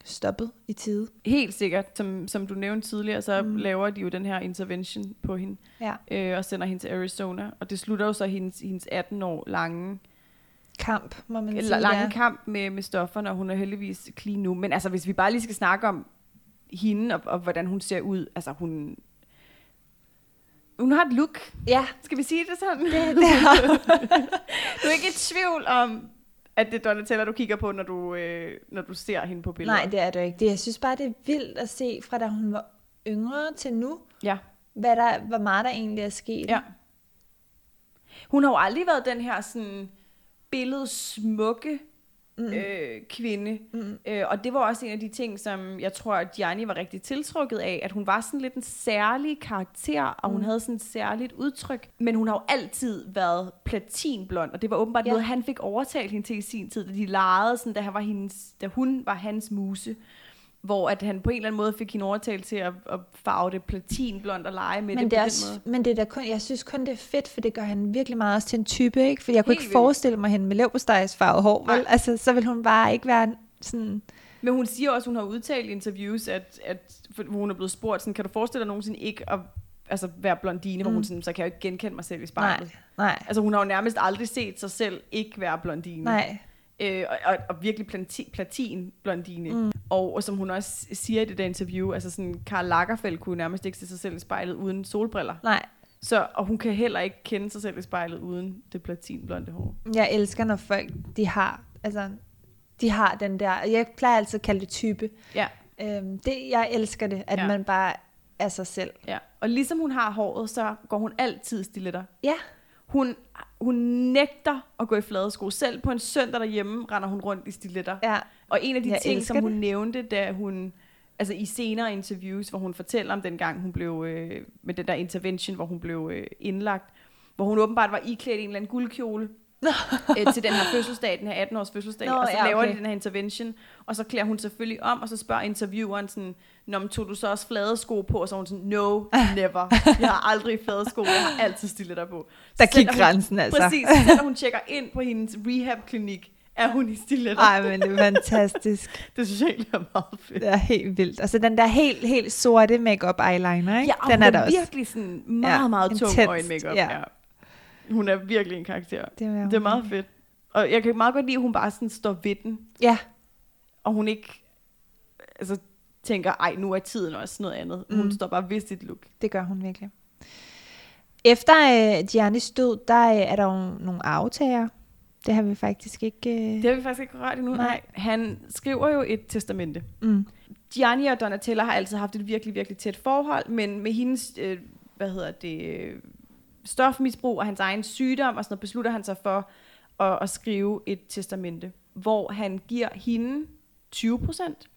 Speaker 2: stoppet i tide.
Speaker 1: Helt sikkert, som, som du nævnte tidligere, så
Speaker 2: Mm.
Speaker 1: laver de jo den her intervention på hende,
Speaker 2: Ja.
Speaker 1: øh, og sender hende til Arizona. Og det slutter jo så hendes, hendes 18 år lange,
Speaker 2: Kamp, må man sige.
Speaker 1: lange
Speaker 2: der.
Speaker 1: kamp med, med stofferne, og hun er heldigvis clean nu. Men altså, hvis vi bare lige skal snakke om hende, og, og hvordan hun ser ud, altså hun... Hun har et look.
Speaker 2: Ja,
Speaker 1: Skal vi sige det sådan?
Speaker 2: det, det har
Speaker 1: Du er ikke i tvivl om, at det er Donatella, du kigger på, når du, øh, når du ser hende på billeder.
Speaker 2: Nej, det er det ikke. Det, jeg synes bare, det er vildt at se, fra da hun var yngre til nu,
Speaker 1: Ja.
Speaker 2: hvad der, hvor meget der egentlig er sket.
Speaker 1: Ja. Hun har jo aldrig været den her sådan billedsmukke
Speaker 2: Mm.
Speaker 1: øh, kvinde.
Speaker 2: Mm.
Speaker 1: Øh, og det var også en af de ting, som jeg tror, at Gianni var rigtig tiltrukket af, at hun var sådan lidt en særlig karakter, og hun
Speaker 2: Mm.
Speaker 1: havde sådan et særligt udtryk. Men hun har jo altid været platinblond, og det var åbenbart
Speaker 2: Ja.
Speaker 1: noget, han fik overtalt hende til i sin tid, da de legede, sådan, da, han var hendes, da hun var hans muse. Hvor at han på en eller anden måde fik hende overtalt til at, at farve det platinblond og lege med
Speaker 2: Men
Speaker 1: det,
Speaker 2: det,
Speaker 1: på
Speaker 2: er
Speaker 1: den
Speaker 2: også,
Speaker 1: måde.
Speaker 2: men det er da kun, jeg synes kun, det er fedt, for det gør han virkelig meget også til en type, ikke? For jeg kunne
Speaker 1: Helt
Speaker 2: ikke
Speaker 1: vildt.
Speaker 2: forestille mig hende med leverpostejsfarvet hår, vel?
Speaker 1: Nej.
Speaker 2: Altså, så vil hun bare ikke være sådan...
Speaker 1: Men hun siger også, hun har udtalt i interviews, at, at hun er blevet spurgt, sådan, kan du forestille dig nogensinde ikke at altså, være blondine, mm. hvor
Speaker 2: Mm.
Speaker 1: hun sådan, så kan jeg jo ikke genkende mig selv i
Speaker 2: Nej,
Speaker 1: spejlet.
Speaker 2: nej,
Speaker 1: Altså hun har jo nærmest aldrig set sig selv ikke være blondine.
Speaker 2: nej.
Speaker 1: Øh, og, og, og virkelig platin, platin blondine.
Speaker 2: Mm.
Speaker 1: Og, og som hun også siger i det der interview, altså sådan, Karl Lagerfeld kunne nærmest ikke se sig selv i spejlet uden solbriller.
Speaker 2: Nej,
Speaker 1: Så, og hun kan heller ikke kende sig selv i spejlet uden det platinblonde hår.
Speaker 2: jeg elsker, når folk, de har, altså, de har den der, jeg plejer altid at kalde det type.
Speaker 1: Ja.
Speaker 2: Øhm, det, jeg elsker det, at ja. Man bare er sig selv.
Speaker 1: ja. Og ligesom hun har håret, så går hun altid stiletter.
Speaker 2: Ja,
Speaker 1: Hun, hun nægter at gå i flade sko. Selv på en søndag derhjemme render hun rundt i stiletter.
Speaker 2: ja,
Speaker 1: Og en af de
Speaker 2: Jeg
Speaker 1: ting, som hun
Speaker 2: det.
Speaker 1: nævnte, da hun, altså i senere interviews, hvor hun fortæller om den gang, hun blev, øh, med den der intervention, hvor hun blev øh, indlagt, hvor hun åbenbart var iklædt en eller anden guldkjole øh, til den her fødselsdag, den her 18-års fødselsdag,
Speaker 2: Nå,
Speaker 1: og så
Speaker 2: ja,
Speaker 1: laver
Speaker 2: okay.
Speaker 1: de den her intervention, og så klæder hun selvfølgelig om, og så spørger intervieweren sådan, Nå, men tog du så også flade sko på? Og så hun sådan, no, never. Jeg har aldrig flade sko, jeg har altid stiletter på.
Speaker 2: der gik grænsen altså.
Speaker 1: Præcis, så når hun tjekker ind på hendes rehab-klinik, er hun i stiletter.
Speaker 2: Ej, men det er fantastisk.
Speaker 1: Det synes jeg egentlig er meget fedt.
Speaker 2: Det er helt vildt. Og så den der helt, helt sorte makeup eyeliner, ikke?
Speaker 1: Ja,
Speaker 2: den er
Speaker 1: er,
Speaker 2: der også.
Speaker 1: virkelig sådan meget,
Speaker 2: Ja,
Speaker 1: ja, meget tung
Speaker 2: intenst,
Speaker 1: øjenmakeup.
Speaker 2: ja.
Speaker 1: Ja. Hun er virkelig en karakter.
Speaker 2: Det er,
Speaker 1: Det er meget fedt. Og jeg kan meget godt lide, at hun bare sådan står ved den,
Speaker 2: Ja,
Speaker 1: og hun ikke altså, tænker, ej, nu er tiden også noget andet. Hun
Speaker 2: Mm.
Speaker 1: står bare ved sit look.
Speaker 2: det gør hun virkelig. Efter øh, Giannis død, der øh, er der jo nogle aftager. Det har vi faktisk ikke... Øh...
Speaker 1: Det har vi faktisk ikke rørt endnu.
Speaker 2: Nej.
Speaker 1: Nej. Han skriver jo et testamente.
Speaker 2: Mm.
Speaker 1: Gianni og Donatella har altid haft et virkelig, virkelig tæt forhold, men med hendes, øh, hvad hedder det, øh, stofmisbrug og hans egen sygdom, og sådan noget, beslutter han sig for at, at skrive et testamente, hvor han giver hende 20 procent,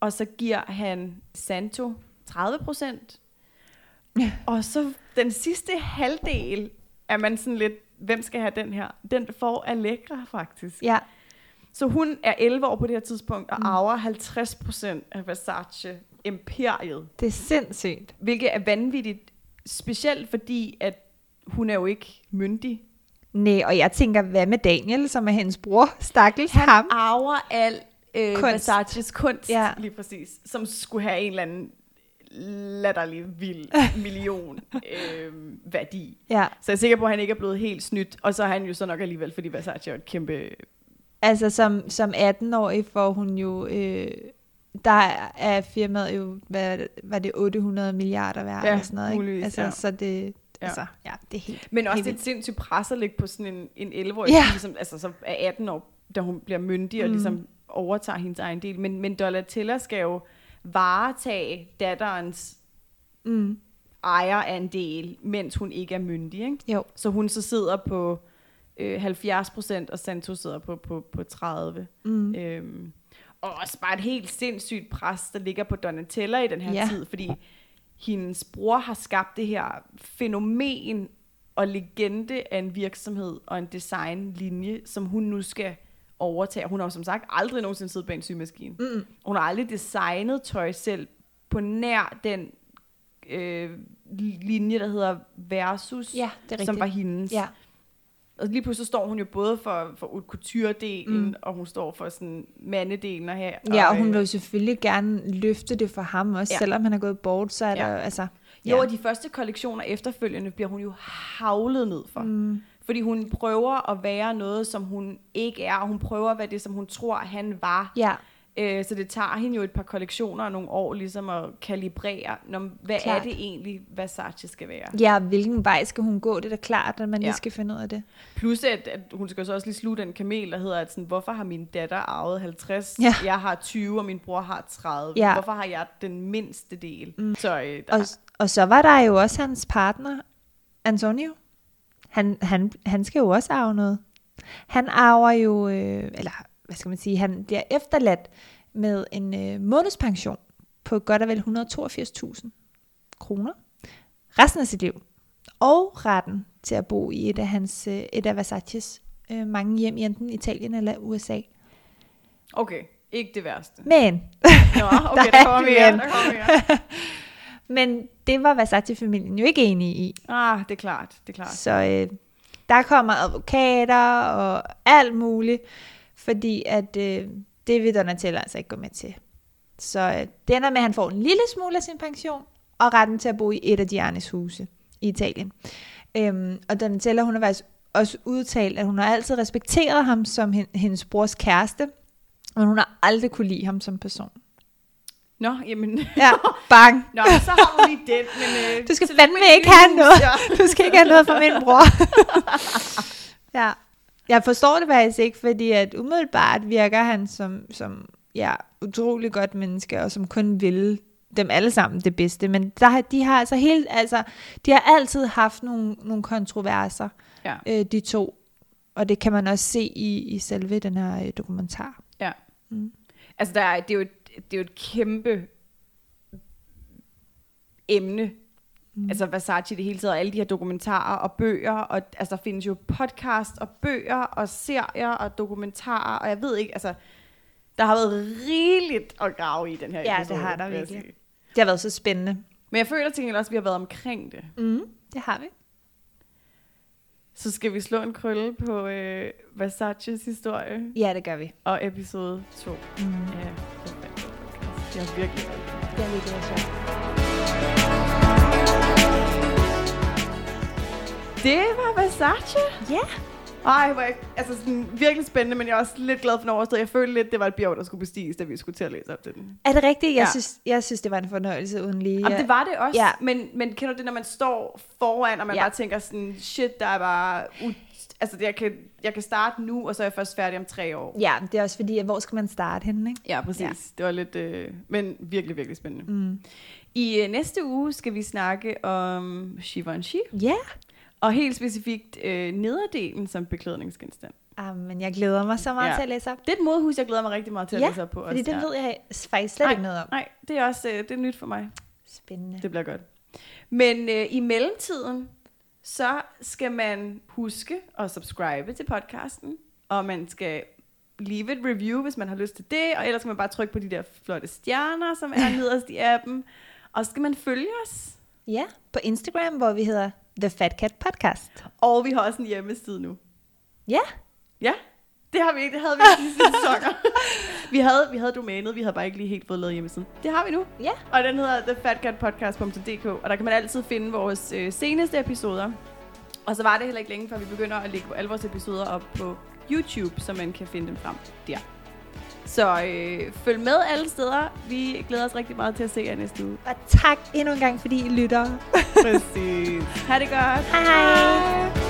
Speaker 1: og så giver han Santo 30 procent,
Speaker 2: Ja.
Speaker 1: og så den sidste halvdel er man sådan lidt, hvem skal have den her? Den får Allegra faktisk.
Speaker 2: Ja,
Speaker 1: Så hun er 11 år på det her tidspunkt, og
Speaker 2: Mm.
Speaker 1: arver 50% af Versace-imperiet.
Speaker 2: Det er sindssygt.
Speaker 1: Hvilket er vanvittigt, specielt fordi, at hun er jo ikke myndig.
Speaker 2: Nej, og jeg tænker, hvad med Daniel, som er hendes bror? Stakkels
Speaker 1: Han
Speaker 2: ham.
Speaker 1: arver al øh,
Speaker 2: Kunst.
Speaker 1: Versaces kunst,
Speaker 2: Ja.
Speaker 1: lige præcis, som skulle have en eller anden latterlig vild million øh, værdi.
Speaker 2: Ja,
Speaker 1: Så jeg er sikker på, at han ikke er blevet helt snydt, og så er han jo så nok alligevel, fordi Versace er et kæmpe...
Speaker 2: altså som, som 18-årig får hun jo... Øh, der er firmaet jo, hvad var det, 800 milliarder værd
Speaker 1: Ja,
Speaker 2: eller sådan noget, ikke?
Speaker 1: muligvis,
Speaker 2: Altså,
Speaker 1: ja.
Speaker 2: så det,
Speaker 1: Ja.
Speaker 2: altså, ja, det er helt
Speaker 1: Men også
Speaker 2: helt
Speaker 1: et sindssygt pres at lægge på sådan en, en 11-årig
Speaker 2: Ja.
Speaker 1: pige, som altså, så er 18 år, da hun bliver myndig og
Speaker 2: Mm.
Speaker 1: ligesom overtager hendes egen del. Men, men Dollatella skal jo varetage datterens
Speaker 2: Mm,
Speaker 1: ejerandel, mens hun ikke er myndig. Ikke?
Speaker 2: jo,
Speaker 1: Så hun så sidder på øh, 70 procent, og Santos sidder på, på, på 30.
Speaker 2: mm,
Speaker 1: Øhm, og også bare et helt sindssygt pres, der ligger på Donatella i den her
Speaker 2: Ja.
Speaker 1: tid, fordi hendes bror har skabt det her fænomen og legende af en virksomhed og en designlinje, som hun nu skal overtage. Hun har jo som sagt aldrig nogensinde siddet bag en symaskine.
Speaker 2: mm,
Speaker 1: Hun har aldrig designet tøj selv på nær den øh, linje, der hedder Versus,
Speaker 2: ja, det er rigtigt.
Speaker 1: som var hendes.
Speaker 2: ja,
Speaker 1: Og lige pludselig står hun jo både for, for haute couture-delen,
Speaker 2: Mm.
Speaker 1: og hun står for sådan mandedelen og her.
Speaker 2: ja, og hun
Speaker 1: øh,
Speaker 2: vil jo selvfølgelig gerne løfte det for ham også, ja.
Speaker 1: Ja.
Speaker 2: selvom han er gået bort, så er
Speaker 1: Ja.
Speaker 2: der altså...
Speaker 1: Jo, og de første kollektioner efterfølgende bliver hun jo havlet ned for. Mm, Fordi hun prøver at være noget, som hun ikke er, og hun prøver at være det, som hun tror, han var.
Speaker 2: ja,
Speaker 1: Øh, så det tager hende jo et par kollektioner og nogle år ligesom at kalibrere, når, hvad
Speaker 2: Klart.
Speaker 1: er det egentlig, Versace skal være.
Speaker 2: ja, hvilken vej skal hun gå? Det er da klart, at man lige
Speaker 1: Ja.
Speaker 2: skal finde ud af det.
Speaker 1: Plus at, at hun skal så også lige slutte den kamel, der hedder, at sådan, hvorfor har min datter arvet 50?
Speaker 2: Ja.
Speaker 1: Jeg har 20, og min bror har 30.
Speaker 2: Ja.
Speaker 1: Hvorfor har jeg den mindste del? Mm. Så øh, der,
Speaker 2: Og, og så var der jo også hans partner, Antonio. Han, han, han skal jo også arve noget. Han arver jo, øh, eller hvad skal man sige, han bliver efterladt med en øh, månedspension på godt og vel 182.000 kroner resten af sit liv. Og retten til at bo i et af, hans, øh, et af Versaces øh, mange hjem i enten Italien eller USA.
Speaker 1: okay, ikke det værste.
Speaker 2: Men,
Speaker 1: Nå, okay,
Speaker 2: Der
Speaker 1: der,
Speaker 2: er
Speaker 1: kommer mere.
Speaker 2: men.
Speaker 1: Der kommer mere.
Speaker 2: men det var Versace-familien jo ikke enige i.
Speaker 1: Ah, det er klart, det er klart.
Speaker 2: Så øh, der kommer advokater og alt muligt, fordi at øh, det vil Donatella altså ikke gå med til. Så øh, det ender med, at han får en lille smule af sin pension, og retten til at bo i et af Dianes huse i Italien. Øhm, og Donatella, hun har faktisk også udtalt, at hun har altid respekteret ham som hen, hendes brors kæreste, men hun har aldrig kunne lide ham som person.
Speaker 1: Nå, jamen...
Speaker 2: Ja, bang.
Speaker 1: Nå, så har hun lige den, men... Øh,
Speaker 2: Du skal fandme ikke have noget.
Speaker 1: Ja.
Speaker 2: Du skal ikke have noget fra min bror. ja. Jeg forstår det faktisk ikke, fordi at umiddelbart virker han som, som ja, utrolig godt menneske, og som kun vil dem alle sammen det bedste. Men der, de har altså helt, altså, de har altid haft nogle, nogle kontroverser,
Speaker 1: Ja.
Speaker 2: øh, de to. Og det kan man også se i, i selve den her øh, dokumentar.
Speaker 1: Ja.
Speaker 2: Mm.
Speaker 1: Altså, der er, det, er jo et, det er jo et kæmpe emne. Mm. Altså Versace det hele taget, og alle de her dokumentarer og bøger, og altså, der findes jo podcast og bøger og serier og dokumentarer, og jeg ved ikke, altså, der har været rigeligt at grave i den her
Speaker 2: Ja, det har der
Speaker 1: vil jeg
Speaker 2: virkelig.
Speaker 1: sige.
Speaker 2: Det har været så spændende.
Speaker 1: Men jeg føler til gengæld også, at vi har været omkring det.
Speaker 2: Mm. Det har vi.
Speaker 1: Så skal vi slå en krølle på øh, Versaces historie
Speaker 2: Ja, det gør vi.
Speaker 1: og episode 2
Speaker 2: Mm.
Speaker 1: af Podcast. Det har virkelig
Speaker 2: Det har virkelig sjovt.
Speaker 1: Det var Versace.
Speaker 2: Ja.
Speaker 1: Ej, hvor jeg, altså sådan, virkelig spændende, men jeg er også lidt glad for den overstået. Jeg følte lidt, det var et bjerg, der skulle bestiges, da vi skulle til at læse op til den.
Speaker 2: Er det rigtigt? Jeg, ja. Synes, jeg synes, det var en fornøjelse uden lige.
Speaker 1: Jamen, det var det også,
Speaker 2: Ja.
Speaker 1: men, men kender du det, når man står foran, og man
Speaker 2: Ja.
Speaker 1: bare tænker sådan, shit, der er bare... Altså, jeg kan, jeg kan starte nu, og så er jeg først færdig om tre år.
Speaker 2: Ja, det er også fordi, at hvor skal man starte henne, ikke?
Speaker 1: Ja, præcis.
Speaker 2: Ja.
Speaker 1: Det var lidt... Øh, men virkelig, virkelig spændende.
Speaker 2: Mm.
Speaker 1: I øh, næste uge skal vi snakke om Givenchy,
Speaker 2: Ja.
Speaker 1: Og helt specifikt øh, nederdelen som beklædningsgenstand.
Speaker 2: Ah, men jeg glæder mig så meget
Speaker 1: ja.
Speaker 2: Til at læse op.
Speaker 1: Det er et modehus, jeg glæder mig rigtig meget til at
Speaker 2: Ja,
Speaker 1: læse op på.
Speaker 2: Fordi
Speaker 1: også.
Speaker 2: det ved jeg faktisk slet
Speaker 1: Nej.
Speaker 2: ikke noget om.
Speaker 1: Nej, det er også øh, det er nyt for mig.
Speaker 2: Spændende.
Speaker 1: Det bliver godt. Men øh, i mellemtiden, så skal man huske at subscribe til podcasten, og man skal leave et review, hvis man har lyst til det, og ellers kan man bare trykke på de der flotte stjerner, som er nederst i appen. Og så skal man følge os.
Speaker 2: Ja, på Instagram, hvor vi hedder The Fat Cat Podcast.
Speaker 1: Og vi har også en hjemmeside nu.
Speaker 2: Ja,
Speaker 1: Ja, det har vi ikke. Det havde vi ikke i sidste sæsoner. vi havde, vi havde domænet, vi havde bare ikke lige helt fået lavet hjemmesiden. Det har vi nu.
Speaker 2: ja.
Speaker 1: Og den hedder thefatcatpodcast.dk, og der kan man altid finde vores øh, seneste episoder. Og så var det heller ikke længe, før vi begynder at lægge alle vores episoder op på YouTube, så man kan finde dem frem der. Så øh, følg med alle steder. Vi glæder os rigtig meget til at se jer næste uge.
Speaker 2: Og tak endnu en gang, fordi I lytter.
Speaker 1: Præcis. Ha' det godt.
Speaker 2: Hej hej.